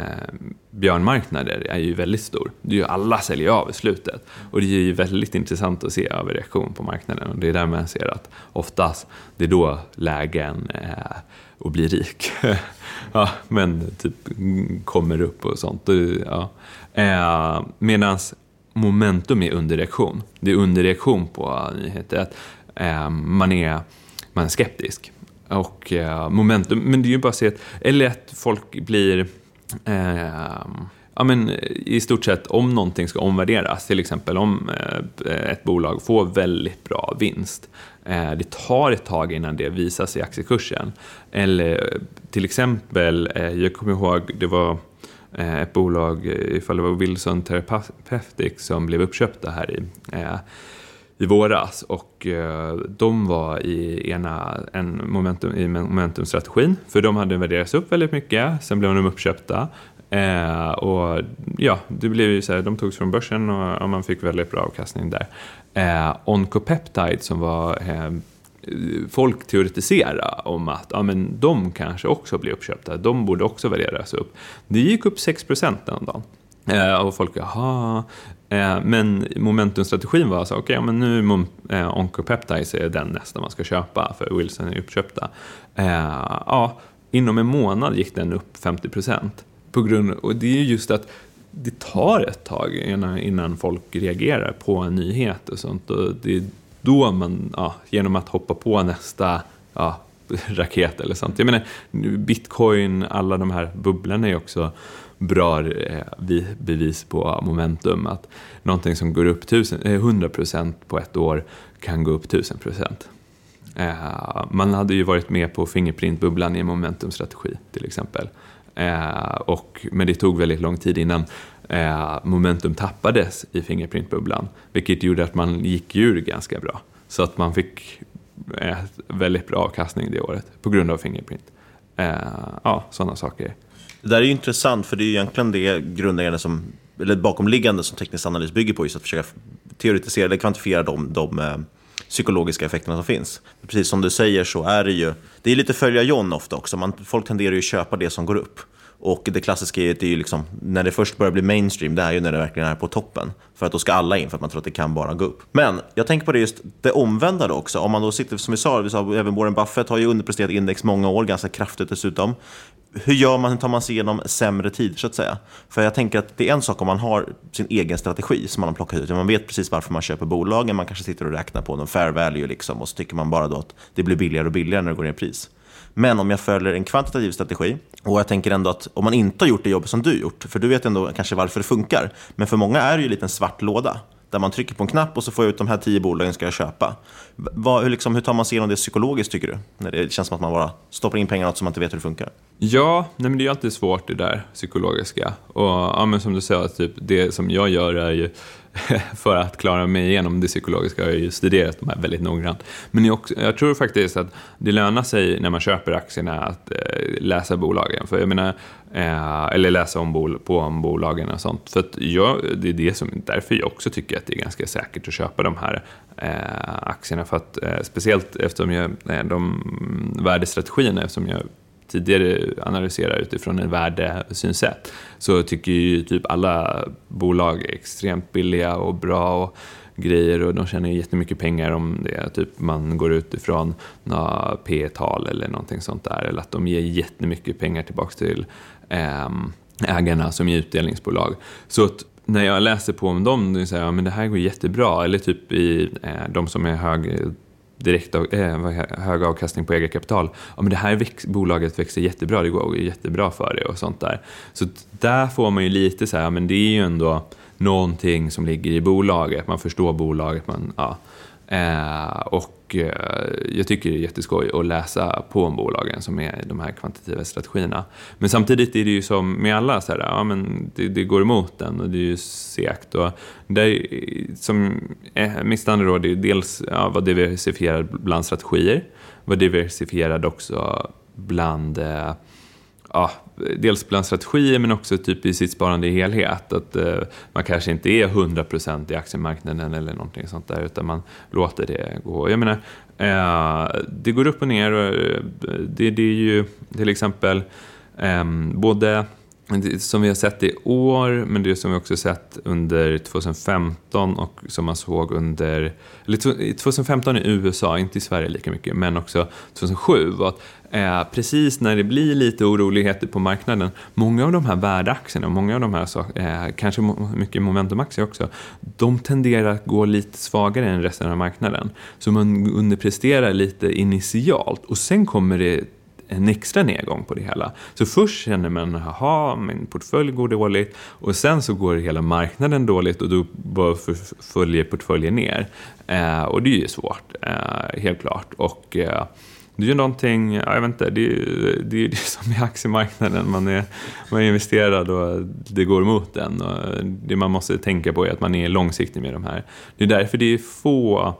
björnmarknader är ju väldigt stor. Det är ju alla säljer av i slutet. Och det är ju väldigt intressant att se överreaktion på marknaden. Och det är där man ser att oftast, det är då lägen eh, att bli rik. ja, men typ kommer upp och sånt. Ja. Eh, Medan momentum är underreaktion. Det är underreaktion på eh, nyheter. Att, eh, man, är, man är skeptisk. Och eh, momentum, men det är ju bara att se att, eller att folk blir eh, ja, men, i stort sett om någonting ska omvärderas, till exempel om eh, ett bolag får väldigt bra vinst, eh, det tar ett tag innan det visas i aktiekursen. Eller eh, till exempel, jag kommer ihåg, det var Eh, ett bolag, eh, ifall det var Wilson Therapeutics, som blev uppköpta här i, eh, i våras. Och de var i ena en momentum, i momentumstrategin, för de hade värderats upp väldigt mycket, sen blev de uppköpta. Eh, och ja, det blev ju så här, de togs från börsen och, och man fick väldigt bra avkastning där. Eh, Oncopeptide som var eh, folk teoretisera om att ja, men de kanske också blir uppköpta, de borde också värderas upp. Det gick upp 6 procent den dagen. Eh, och folk, jaha. Eh, men momentumstrategin var så, okej, okay, men nu eh, Oncopeptides är den nästa man ska köpa, för Wilson är uppköpta. Eh, ja, inom en månad gick den upp 50 procent. och det är just att det tar ett tag innan folk reagerar på en nyhet och sånt. Och det då men ja, genom att hoppa på nästa ja, raket eller sånt. Jag menar, bitcoin, alla de här bubblorna är också bra eh, bevis på momentum. Att någonting som går upp 100% eh, på ett år kan gå upp 1000%. Eh, man hade ju varit med på Fingerprint-bubblan i en momentumstrategi till exempel. Och, men det tog väldigt lång tid innan eh, momentum tappades i Fingerprint-bubblan, vilket gjorde att man gick ur ganska bra. Så att man fick eh, väldigt bra avkastning det året på grund av Fingerprint. Eh, ja, sådana saker. Det där är ju intressant, för det är egentligen det grundläggande som, eller bakomliggande som teknisk analys bygger på, just att försöka teoretisera eller kvantifiera de, de eh, psykologiska effekterna som finns. Precis som du säger så är det ju, det är lite följa John ofta också, man, folk tenderar ju att köpa det som går upp. Och det klassiska är ju liksom, när det först börjar bli mainstream, det är ju när det verkligen är på toppen. För att då ska alla in, för att man tror att det kan bara gå upp. Men jag tänker på det just det omvända då också. Om man då sitter, som vi sa, vi sa även Warren Buffett har ju underpresterat index många år, ganska kraftigt dessutom. Hur gör man, hur tar man sig igenom sämre tider så att säga? För jag tänker att det är en sak om man har sin egen strategi som man har plockat ut. Man vet precis varför man köper bolagen, man kanske sitter och räknar på någon fair value liksom, och så tycker man bara då att det blir billigare och billigare när det går ner i pris. Men om jag följer en kvantitativ strategi, och jag tänker ändå att om man inte har gjort det jobbet som du gjort, för du vet ändå kanske varför det funkar, men för många är det ju lite en svart låda där man trycker på en knapp och så får jag ut de här tio bolagen ska jag köpa. Vad, hur, liksom, hur tar man sig igenom det psykologiskt tycker du? När det känns som att man bara stoppar in pengar i något som man inte vet hur det funkar. Ja, nej, men det är alltid svårt det där psykologiska. Och ja, men som du säger, typ, det som jag gör är ju för att klara mig igenom det psykologiska har jag ju studerat de här väldigt noggrant. Men jag, också, jag tror faktiskt att det lönar sig när man köper aktierna att eh, läsa bolagen. För jag menar, eh, eller läsa om bol, på om bolagen och sånt. För att jag, det är det som, därför jag också tycker att det är ganska säkert att köpa de här eh, aktierna. För att, eh, speciellt eftersom jag, eh, de mm, värdestrategierna, eftersom jag tidigare analyserar utifrån en värdesynsätt så tycker ju typ alla bolag är extremt billiga och bra och grejer och de tjänar jättemycket pengar om det typ man går utifrån några P-tal eller någonting sånt där eller att de ger jättemycket pengar tillbaka till ehm, ägarna som är utdelningsbolag. Så att när jag läser på om dem, då säger jag men det här går jättebra. Eller typ i eh, de som är hög, direkt, eh, hög avkastning på eget kapital. Ja, men det här väx, bolaget växer jättebra, det går jättebra för det och sånt där. Så där får man ju lite så här, men det är ju ändå någonting som ligger i bolaget. Man förstår bolaget. Man, ja. Eh, och eh, jag tycker det är jätteskoj att läsa på om bolagen som är de här kvantitativa strategierna. Men samtidigt är det ju som med alla, så här, ja, men det, det går emot den och det är ju segt. Och där, som, eh, mitt standardråd är dels ja, vara diversifierad bland strategier, vara diversifierad också bland eh, ja, dels bland strategier men också typ i sitt sparande i helhet. Att eh, man kanske inte är 100% i aktiemarknaden eller någonting sånt där utan man låter det gå. Jag menar, eh, det går upp och ner eh, det, det är ju till exempel ehm, både som vi har sett i år, men det som vi också sett under 2015 och som man såg under, eller 2015 i USA, inte i Sverige lika mycket, men också 2007, var att eh, precis när det blir lite oroligheter på marknaden, många av de här värdeaktierna, och många av de här, eh, kanske mycket momentumaktier också, de tenderar att gå lite svagare än resten av marknaden. Så man underpresterar lite initialt och sen kommer det en extra nedgång på det hela. Så först känner man, haha, min portfölj går dåligt och sen så går hela marknaden dåligt och då bara följer portföljen ner. Eh, och det är ju svårt, eh, helt klart. Och eh, det är ju någonting, ja, jag vet inte, det är, ju det är som i aktiemarknaden, man är, man är investerad och det går emot den. Och det man måste tänka på är att man är långsiktig med de här. Det är därför det är få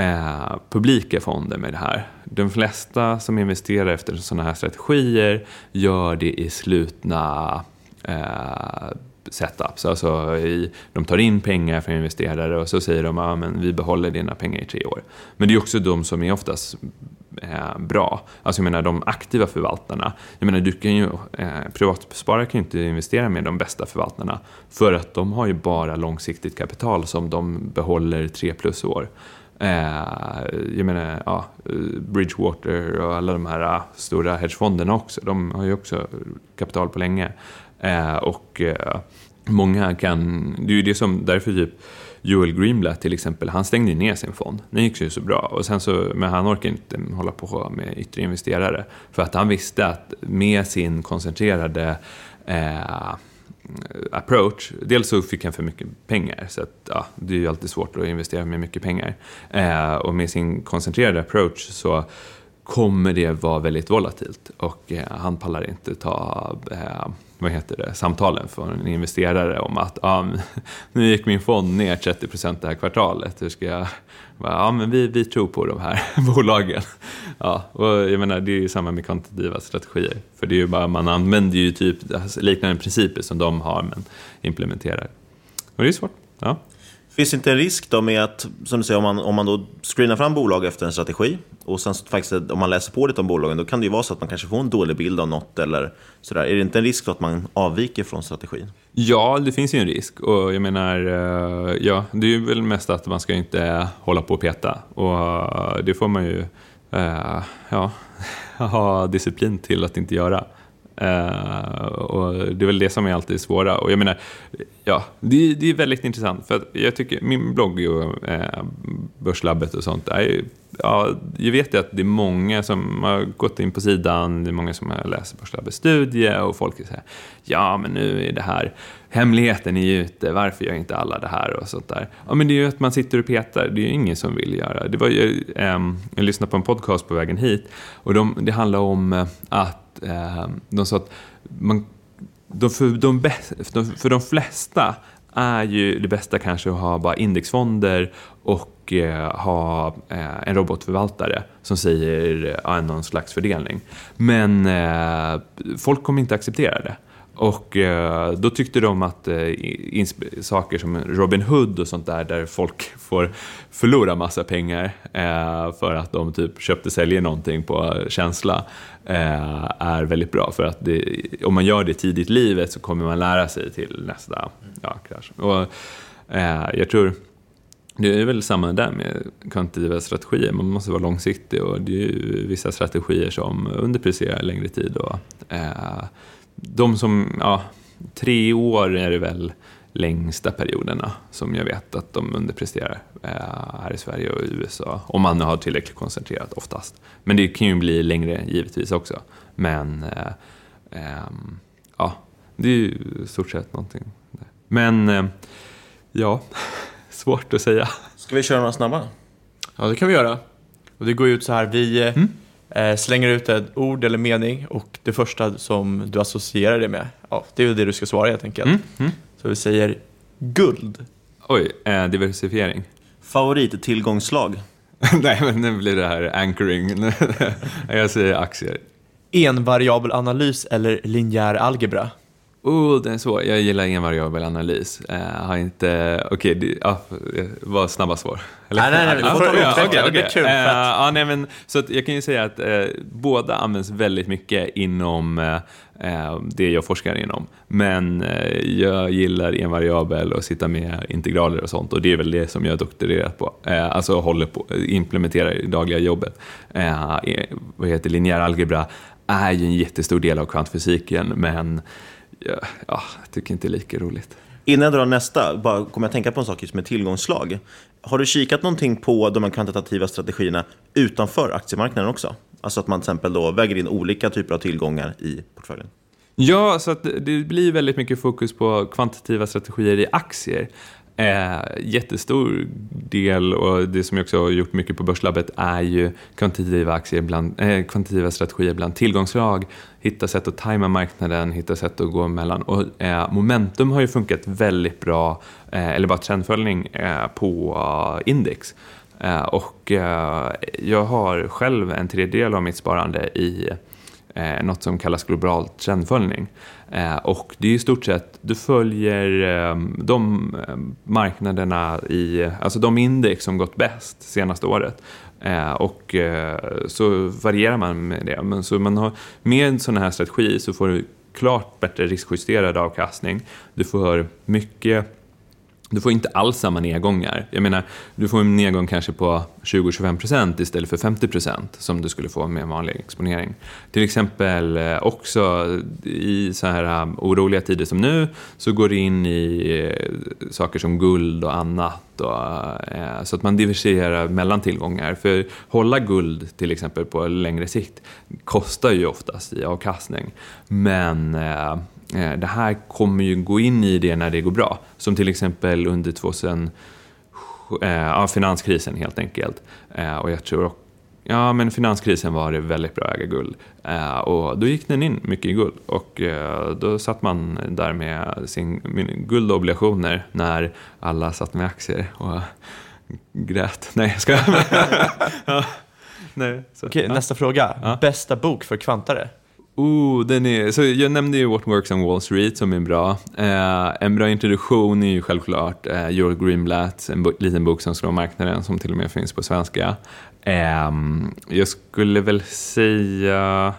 eh, publika fonder med det här. De flesta som investerar efter sådana här strategier gör det i slutna eh, setups. Alltså i, de tar in pengar från investerare och så säger de att ah, vi behåller dina pengar i tre år. Men det är också de som är oftast eh, bra. Alltså jag menar de aktiva förvaltarna. Jag menar du kan ju, eh, privatsparare kan ju inte investera med de bästa förvaltarna för att de har ju bara långsiktigt kapital som de behåller tre plus år. Eh, jag menar, ja, Bridgewater och alla de här ah, stora hedgefonderna också, de har ju också kapital på länge. Eh, och eh, många kan, det är ju det som, därför typ Joel Greenblatt till exempel, han stängde ner sin fond. Den gick ju så bra. Och sen så, men han orkar inte hålla på med yttre investerare. För att han visste att med sin koncentrerade eh, Eh, approach. Dels så fick han för mycket pengar, så att, ja, det är ju alltid svårt att investera med mycket pengar. Eh, och med sin koncentrerade approach så kommer det vara väldigt volatilt och eh, han pallar inte ta eh, vad heter det, samtalen från en investerare om att ah, nu gick min fond ner 30% det här kvartalet, hur ska jag... Ja, men vi, vi tror på de här bolagen. Ja, och jag menar, det är ju samma med kvantitativa strategier. För det är ju bara, man använder ju typ alltså, liknande principer som de har, men implementerar. Och det är svårt. Ja. Finns det inte en risk då med att, som du säger, om man, om man då screenar fram bolag efter en strategi och sen faktiskt om man läser på lite om bolagen, då kan det ju vara så att man kanske får en dålig bild av något eller sådär. Är det inte en risk då att man avviker från strategin? Ja, det finns ju en risk och jag menar, eh, ja, det är ju väl mest att man ska inte hålla på och peta och eh, det får man ju, eh, ja, ha disciplin till att inte göra. Uh, och det är väl det som är alltid svåra. Och jag menar, ja, det, det är väldigt intressant. För jag tycker min blogg och eh, Börslabbet och sånt, är, ja, jag vet ju att det är många som har gått in på sidan, det är många som har läst Börslabbets studie och folk säger ja men nu är det här, hemligheten är ju ute, varför gör inte alla det här och sånt där. Ja men det är ju att man sitter och petar, det är ju ingen som vill göra. Det var ju, eh, jag lyssnade på en podcast på vägen hit och de, det handlar om eh, att eh, de sa att man, de, för, de för de flesta är ju det bästa kanske att ha bara indexfonder och eh, ha eh, en robotförvaltare som säger eh, någon slags fördelning. Men eh, folk kommer inte acceptera det. Och eh, då tyckte de att eh, saker som Robin Hood och sånt där, där folk får förlora massa pengar eh, för att de typ köpte säljer någonting på känsla, eh, är väldigt bra. För att det, om man gör det tidigt i livet så kommer man lära sig till nästa ja, krasch. Och, eh, jag tror det är väl samma där med kvantitativa strategier. Man måste vara långsiktig och det är ju vissa strategier som underpresterar längre tid. Och, eh, de som, ja, tre år är det väl längsta perioderna som jag vet att de underpresterar eh, här i Sverige och i USA. Om man har tillräckligt koncentrerat oftast. Men det kan ju bli längre givetvis också. Men eh, eh, ja, det är ju i stort sett någonting. Men eh, ja, svårt att säga. Ska vi köra några snabba? Ja, det kan vi göra. Och det går ut så här, vi mm. Eh, slänger ut ett ord eller mening och det första som du associerar det med, ja, det är det du ska svara helt enkelt. Mm. Mm. Så vi säger guld. Oj, eh, diversifiering. Favorittillgångslag? Nej, men nu blir det här anchoring. jag säger aktier. Envariabelanalys eller linjär algebra? Oh, den är svår. Jag gillar envariabel analys. Uh, har inte... Okej, okay, ja, var snabba svar. Eller? Nej, nej, nej. Du får ta ja, okay, Det blir kul. Uh, ja, nej, men, så att jag kan ju säga att uh, båda används väldigt mycket inom uh, det jag forskar inom. Men jag gillar envariabel och sitta med integraler och sånt och det är väl det som jag har doktorerat på. alltså håller på, implementerar i dagliga jobbet. vad heter linjär algebra är ju en jättestor del av kvantfysiken men ja, ja, jag tycker inte det är lika roligt. Innan jag drar nästa, bara kommer jag tänka på en sak som är tillgångslag. Har du kikat någonting på de här kvantitativa strategierna utanför aktiemarknaden också? Alltså att man till exempel då väger in olika typer av tillgångar i portföljen? Ja, så det blir väldigt mycket fokus på kvantitativa strategier i aktier. Eh, jättestor del, och det som jag också har gjort mycket på Börslabbet, är ju kvantitativa, aktier bland, eh, kvantitativa strategier bland tillgångslag, hitta sätt att tajma marknaden, hitta sätt att gå emellan. Och, eh, momentum har ju funkat väldigt bra, eh, eller bara trendföljning, eh, på index. Eh, och eh, jag har själv en tredjedel av mitt sparande i eh, något som kallas global trendföljning. Eh, och det är i stort sett, du följer ehm, de ehm, marknaderna i, alltså de index som gått bäst senaste året. Eh, och eh, så varierar man med det. Men så man har, med en sån här strategi så får du klart bättre riskjusterad avkastning. Du får mycket du får inte alls samma nedgångar. Jag menar, du får en nedgång kanske på 20-25% istället för 50% som du skulle få med en vanlig exponering. Till exempel eh, också i så här eh, oroliga tider som nu så går det in i eh, saker som guld och annat. Och, så att man diversifierar mellan tillgångar. För hålla guld till exempel på längre sikt kostar ju oftast i avkastning. Men Eh, det här kommer ju gå in i det när det går bra. Som till exempel under 2000, eh, ja, finanskrisen helt enkelt. Eh, och jag tror Ja, men finanskrisen var det väldigt bra att äga guld. och då gick den in mycket i guld. Och då satt man där med sin guldobligationer när alla satt med aktier och grät. Nej, jag ska. ja. Nej, så, Okej, ja. nästa fråga. Ja. Bästa bok för kvantare? Oh, den är, så jag nämnde ju What Works on Wall Street som är bra. Eh, en bra introduktion är ju självklart eh, Joel Greenblatt, en liten bok som slår marknaden som till och med finns på svenska. Eh, jag skulle väl säga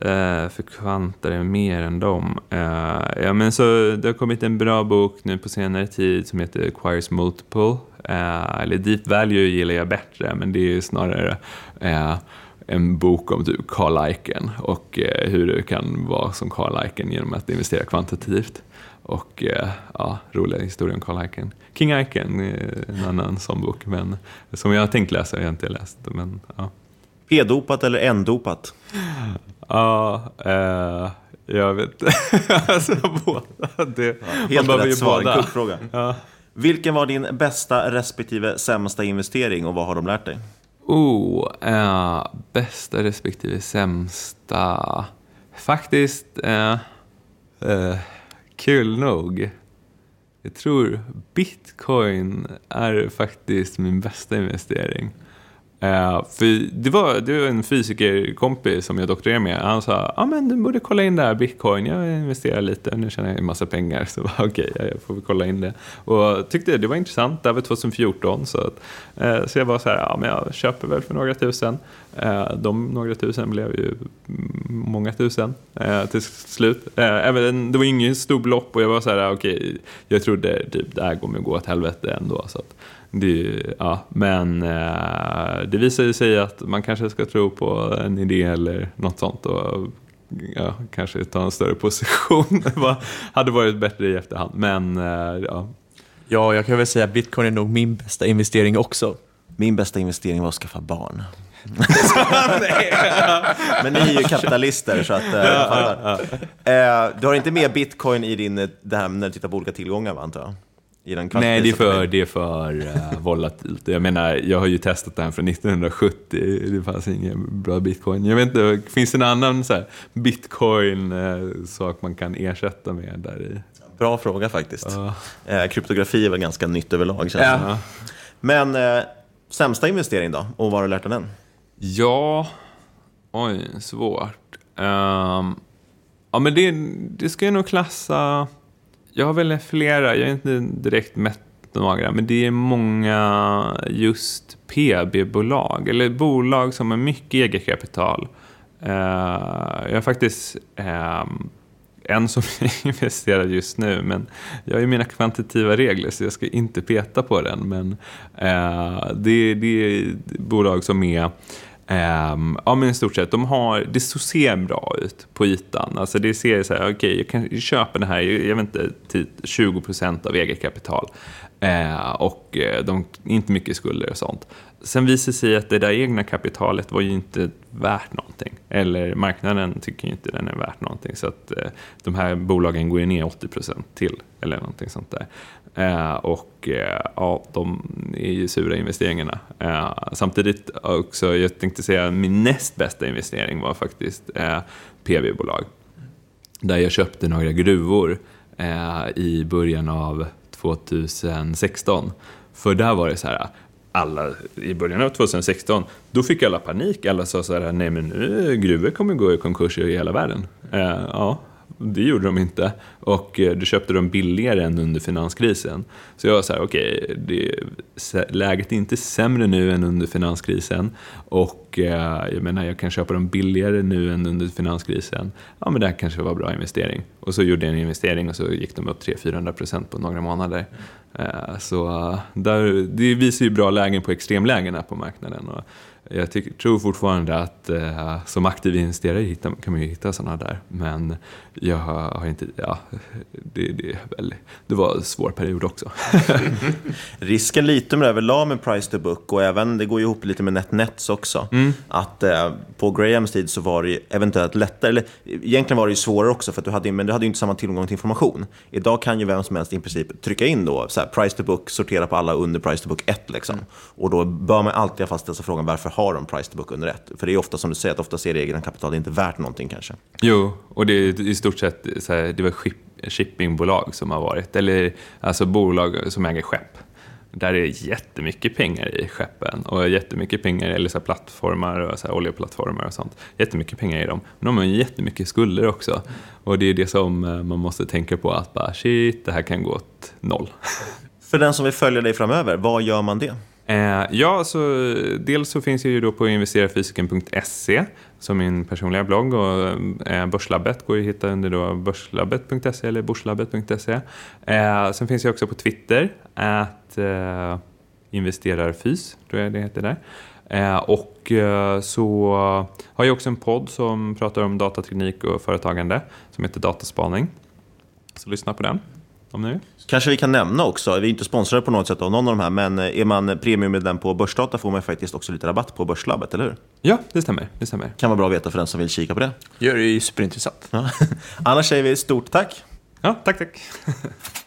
eh, för kvantare mer än dem. Eh, ja, men så det har kommit en bra bok nu på senare tid som heter Quires Multiple. Eh, eller Deep Value gillar jag bättre, men det är ju snarare eh, en bok om typ Carl Icahn och eh, hur du kan vara som Carl Icahn genom att investera kvantitativt. Och eh, ja, roliga historier om Carl Icahn. King Icahn är en annan sån bok, men som jag har tänkt läsa, jag har inte läst. Men, ja. P-dopat eller N-dopat? Ja, eh, jag vet alltså, båda. Det, ja, helt rätt svar, båda. en kuggfråga. Ja. Vilken var din bästa respektive sämsta investering och vad har de lärt dig? Oh, eh, bästa respektive sämsta. Faktiskt, eh, eh, kul nog. Jag tror bitcoin är faktiskt min bästa investering. Eh, för det var, det var en fysikerkompis som jag doktorerade med. Han sa, ah, men du borde kolla in det här bitcoin, jag investerar lite, nu tjänar jag en massa pengar. Så okej, okay, jag får kolla in det. Och tyckte det var intressant, det här var 2014. Så, att, eh, så jag var så här, ah, men jag köper väl för några tusen. Eh, de några tusen blev ju många tusen eh, till slut. Eh, även, det var ingen stor belopp och jag var så här, okej, okay, jag trodde typ det här kommer gå åt helvete ändå. Så att, det, ja, men eh, det visar sig att man kanske ska tro på en idé eller något sånt och ja, kanske ta en större position. det hade varit bättre i efterhand. Men eh, ja. Ja, jag kan väl säga att bitcoin är nog min bästa investering också. Min bästa investering var att skaffa barn. Men ni är ju kapitalister så att uh, jag fattar. Uh, du har inte med bitcoin i din, det här när du tittar på olika tillgångar va, antar jag? Nej, det är för, det är för uh, volatilt. Jag menar, jag har ju testat det här från 1970. Det fanns ingen bra bitcoin. Jag vet inte, finns det en annan så här, bitcoin-sak man kan ersätta med där i? Bra fråga faktiskt. Uh. Eh, kryptografi är väl ganska nytt överlag. Känns ja. Men eh, sämsta investering då? Och vad har du lärt av den? Ja, oj, svårt. Um, ja, men det, det ska jag nog klassa... Jag har väl flera, jag har inte direkt mätt några, men det är många just PB-bolag, eller bolag som har mycket eget kapital. Uh, jag har faktiskt ehm, en som jag investerar just nu, men jag har ju mina kvantitativa regler så jag ska inte peta på den. Men uh, det, det är bolag som är Um, ja men i stort sett, de har, det ser bra ut på ytan. Alltså det ser så här, okej okay, jag kan köpa det här, jag vet inte, typ 20% av eget kapital. Uh, och eh, de, inte mycket skulder och sånt. Sen visar det sig att det där egna kapitalet var ju inte värt någonting. Eller marknaden tycker ju inte den är värt någonting. Så att uh, de här bolagen går ju ner 80% till, eller någonting sånt där. Eh, och eh, ja, de är ju sura investeringarna. Eh, samtidigt också, jag tänkte säga min näst bästa investering var faktiskt eh, PV-bolag. Där jag köpte några gruvor eh, i början av 2016. För där var det så här, alla i början av 2016, då fick alla panik. Alla sa så här, nej men nu gruvor kommer gå i konkurs i hela världen. Eh, ja, det gjorde de inte. Och eh, du köpte dem billigare än under finanskrisen. Så jag var så här, okej, okay, läget är inte sämre nu än under finanskrisen. Och eh, jag menar, jag kan köpa dem billigare nu än under finanskrisen. Ja, men det här kanske var en bra investering. Och så gjorde jag en investering och så gick de upp 300-400% på några månader. Eh, så eh, där, det visar ju bra lägen på extremlägena på marknaden. Och jag tycker, tror fortfarande att eh, som aktiv investerare hitta, kan man ju hitta sådana där. Men jag har inte, ja, det, det, väl, det var en svår period också. Risken lite med överlag med price to book och även, det går ju ihop lite med NetNets också. Mm. Att eh, på Grahams tid så var det eventuellt lättare, eller egentligen var det ju svårare också för att du hade, men du hade ju inte samma tillgång till information. Idag kan ju vem som helst i princip trycka in då, så här, price to book, sortera på alla under price to book 1 liksom. Mm. Och då bör man alltid ha fastställt sig frågan varför har de price to book under ett? För det är ofta som du säger, att ofta ser egna kapital inte värt någonting kanske. Jo, och det är i stort sett så här, det var shippingbolag som har varit, eller alltså bolag som äger skepp. Där är jättemycket pengar i skeppen och jättemycket pengar, eller så plattformar och så oljeplattformar och sånt. Jättemycket pengar i dem. Men de har jättemycket skulder också. Och det är det som eh, man måste tänka på, att bara shit, det här kan gå åt noll. För den som vill följa dig framöver, vad gör man det? Eh, ja, så dels så finns jag ju då på investerarfysiken.se som min personliga blogg och eh, Börslabbet går ju att hitta under då börslabbet.se eller borslabbet.se. Eh, sen finns jag också på Twitter, att eh, investerarfys, tror jag det heter där. Eh, och eh, så har jag också en podd som pratar om datateknik och företagande som heter Dataspaning. Så lyssna på den. Om ni Kanske vi kan nämna också, vi är inte sponsrade på något sätt av någon av de här, men eh, är man premiummedlem på Börsdata får man faktiskt också lite rabatt på Börslabbet, eller hur? Ja, det stämmer. Det stämmer. Kan vara bra att veta för den som vill kika på det. Ja, det är ju superintressant. Ja. Annars säger vi stort tack. Ja, tack, tack.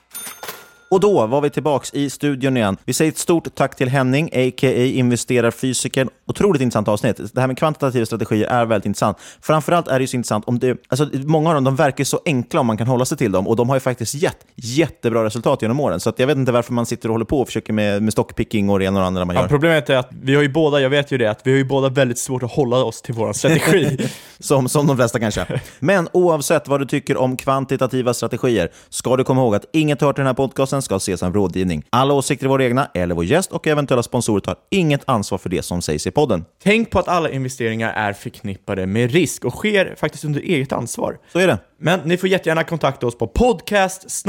Och då var vi tillbaks i studion igen. Vi säger ett stort tack till Henning, a.k.a. investerarfysikern. Otroligt intressant avsnitt. Det här med kvantitativa strategier är väldigt intressant. Framförallt är det så intressant om det... Alltså, många av dem de verkar så enkla om man kan hålla sig till dem och de har ju faktiskt gett jättebra resultat genom åren. Så jag vet inte varför man sitter och håller på och försöker med, med stockpicking och det ena och det andra man Ja, gör. problemet är att vi har ju båda, jag vet ju det, att vi har ju båda väldigt svårt att hålla oss till vår strategi. som, som de flesta kanske. Men oavsett vad du tycker om kvantitativa strategier ska du komma ihåg att inget hört i den här podcasten ska ses som rådgivning. Alla åsikter är våra egna, eller vår gäst och eventuella sponsorer tar inget ansvar för det som sägs i podden. Tänk på att alla investeringar är förknippade med risk och sker faktiskt under eget ansvar. Så är det. Men ni får jättegärna kontakta oss på podcast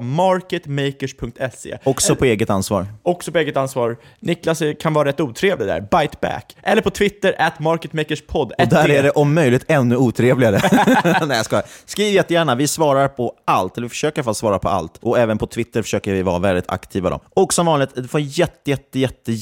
marketmakers.se. Också på eget ansvar. Också på eget ansvar. Niklas kan vara rätt otrevlig där, bite back. Eller på Twitter, at marketmakerspod. Och där är det om möjligt ännu otrevligare. Nej, jag skojar. Skriv jättegärna. Vi svarar på allt, eller vi försöker i alla fall svara på allt. Och även på Twitter försöker vi vara väldigt aktiva. Då. Och som vanligt, du får jätte, jätte, jätte,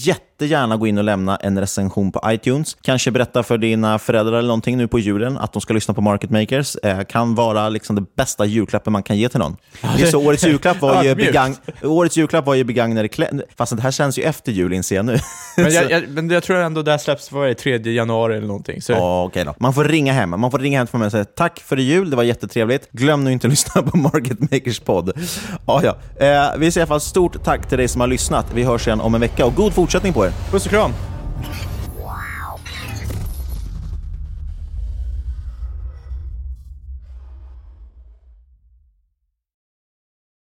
jättegärna gå in och lämna en recension på iTunes. Kanske berätta för dina föräldrar eller någonting nu på julen att de ska lyssna på Market Makers. Eh, kan vara liksom det bästa julklappen man kan ge till någon. Det är så, årets julklapp var ju, begagn, årets julklapp var ju begagnade kläder. Fast det här känns ju efter jul inser jag nu. Men jag, jag, men jag tror ändå det här släpps för 3 januari eller någonting. Så Ja, okej då. Man får ringa hem. Man får ringa hem till mig och säga tack för jul, det var jättetrevligt. Glöm nu inte att lyssna på Market Makers podd. Ja, ja. Eh, vi säger i alla fall stort tack till dig som har lyssnat. Vi hörs igen om en vecka och god fortsättning på er. Puss och kram!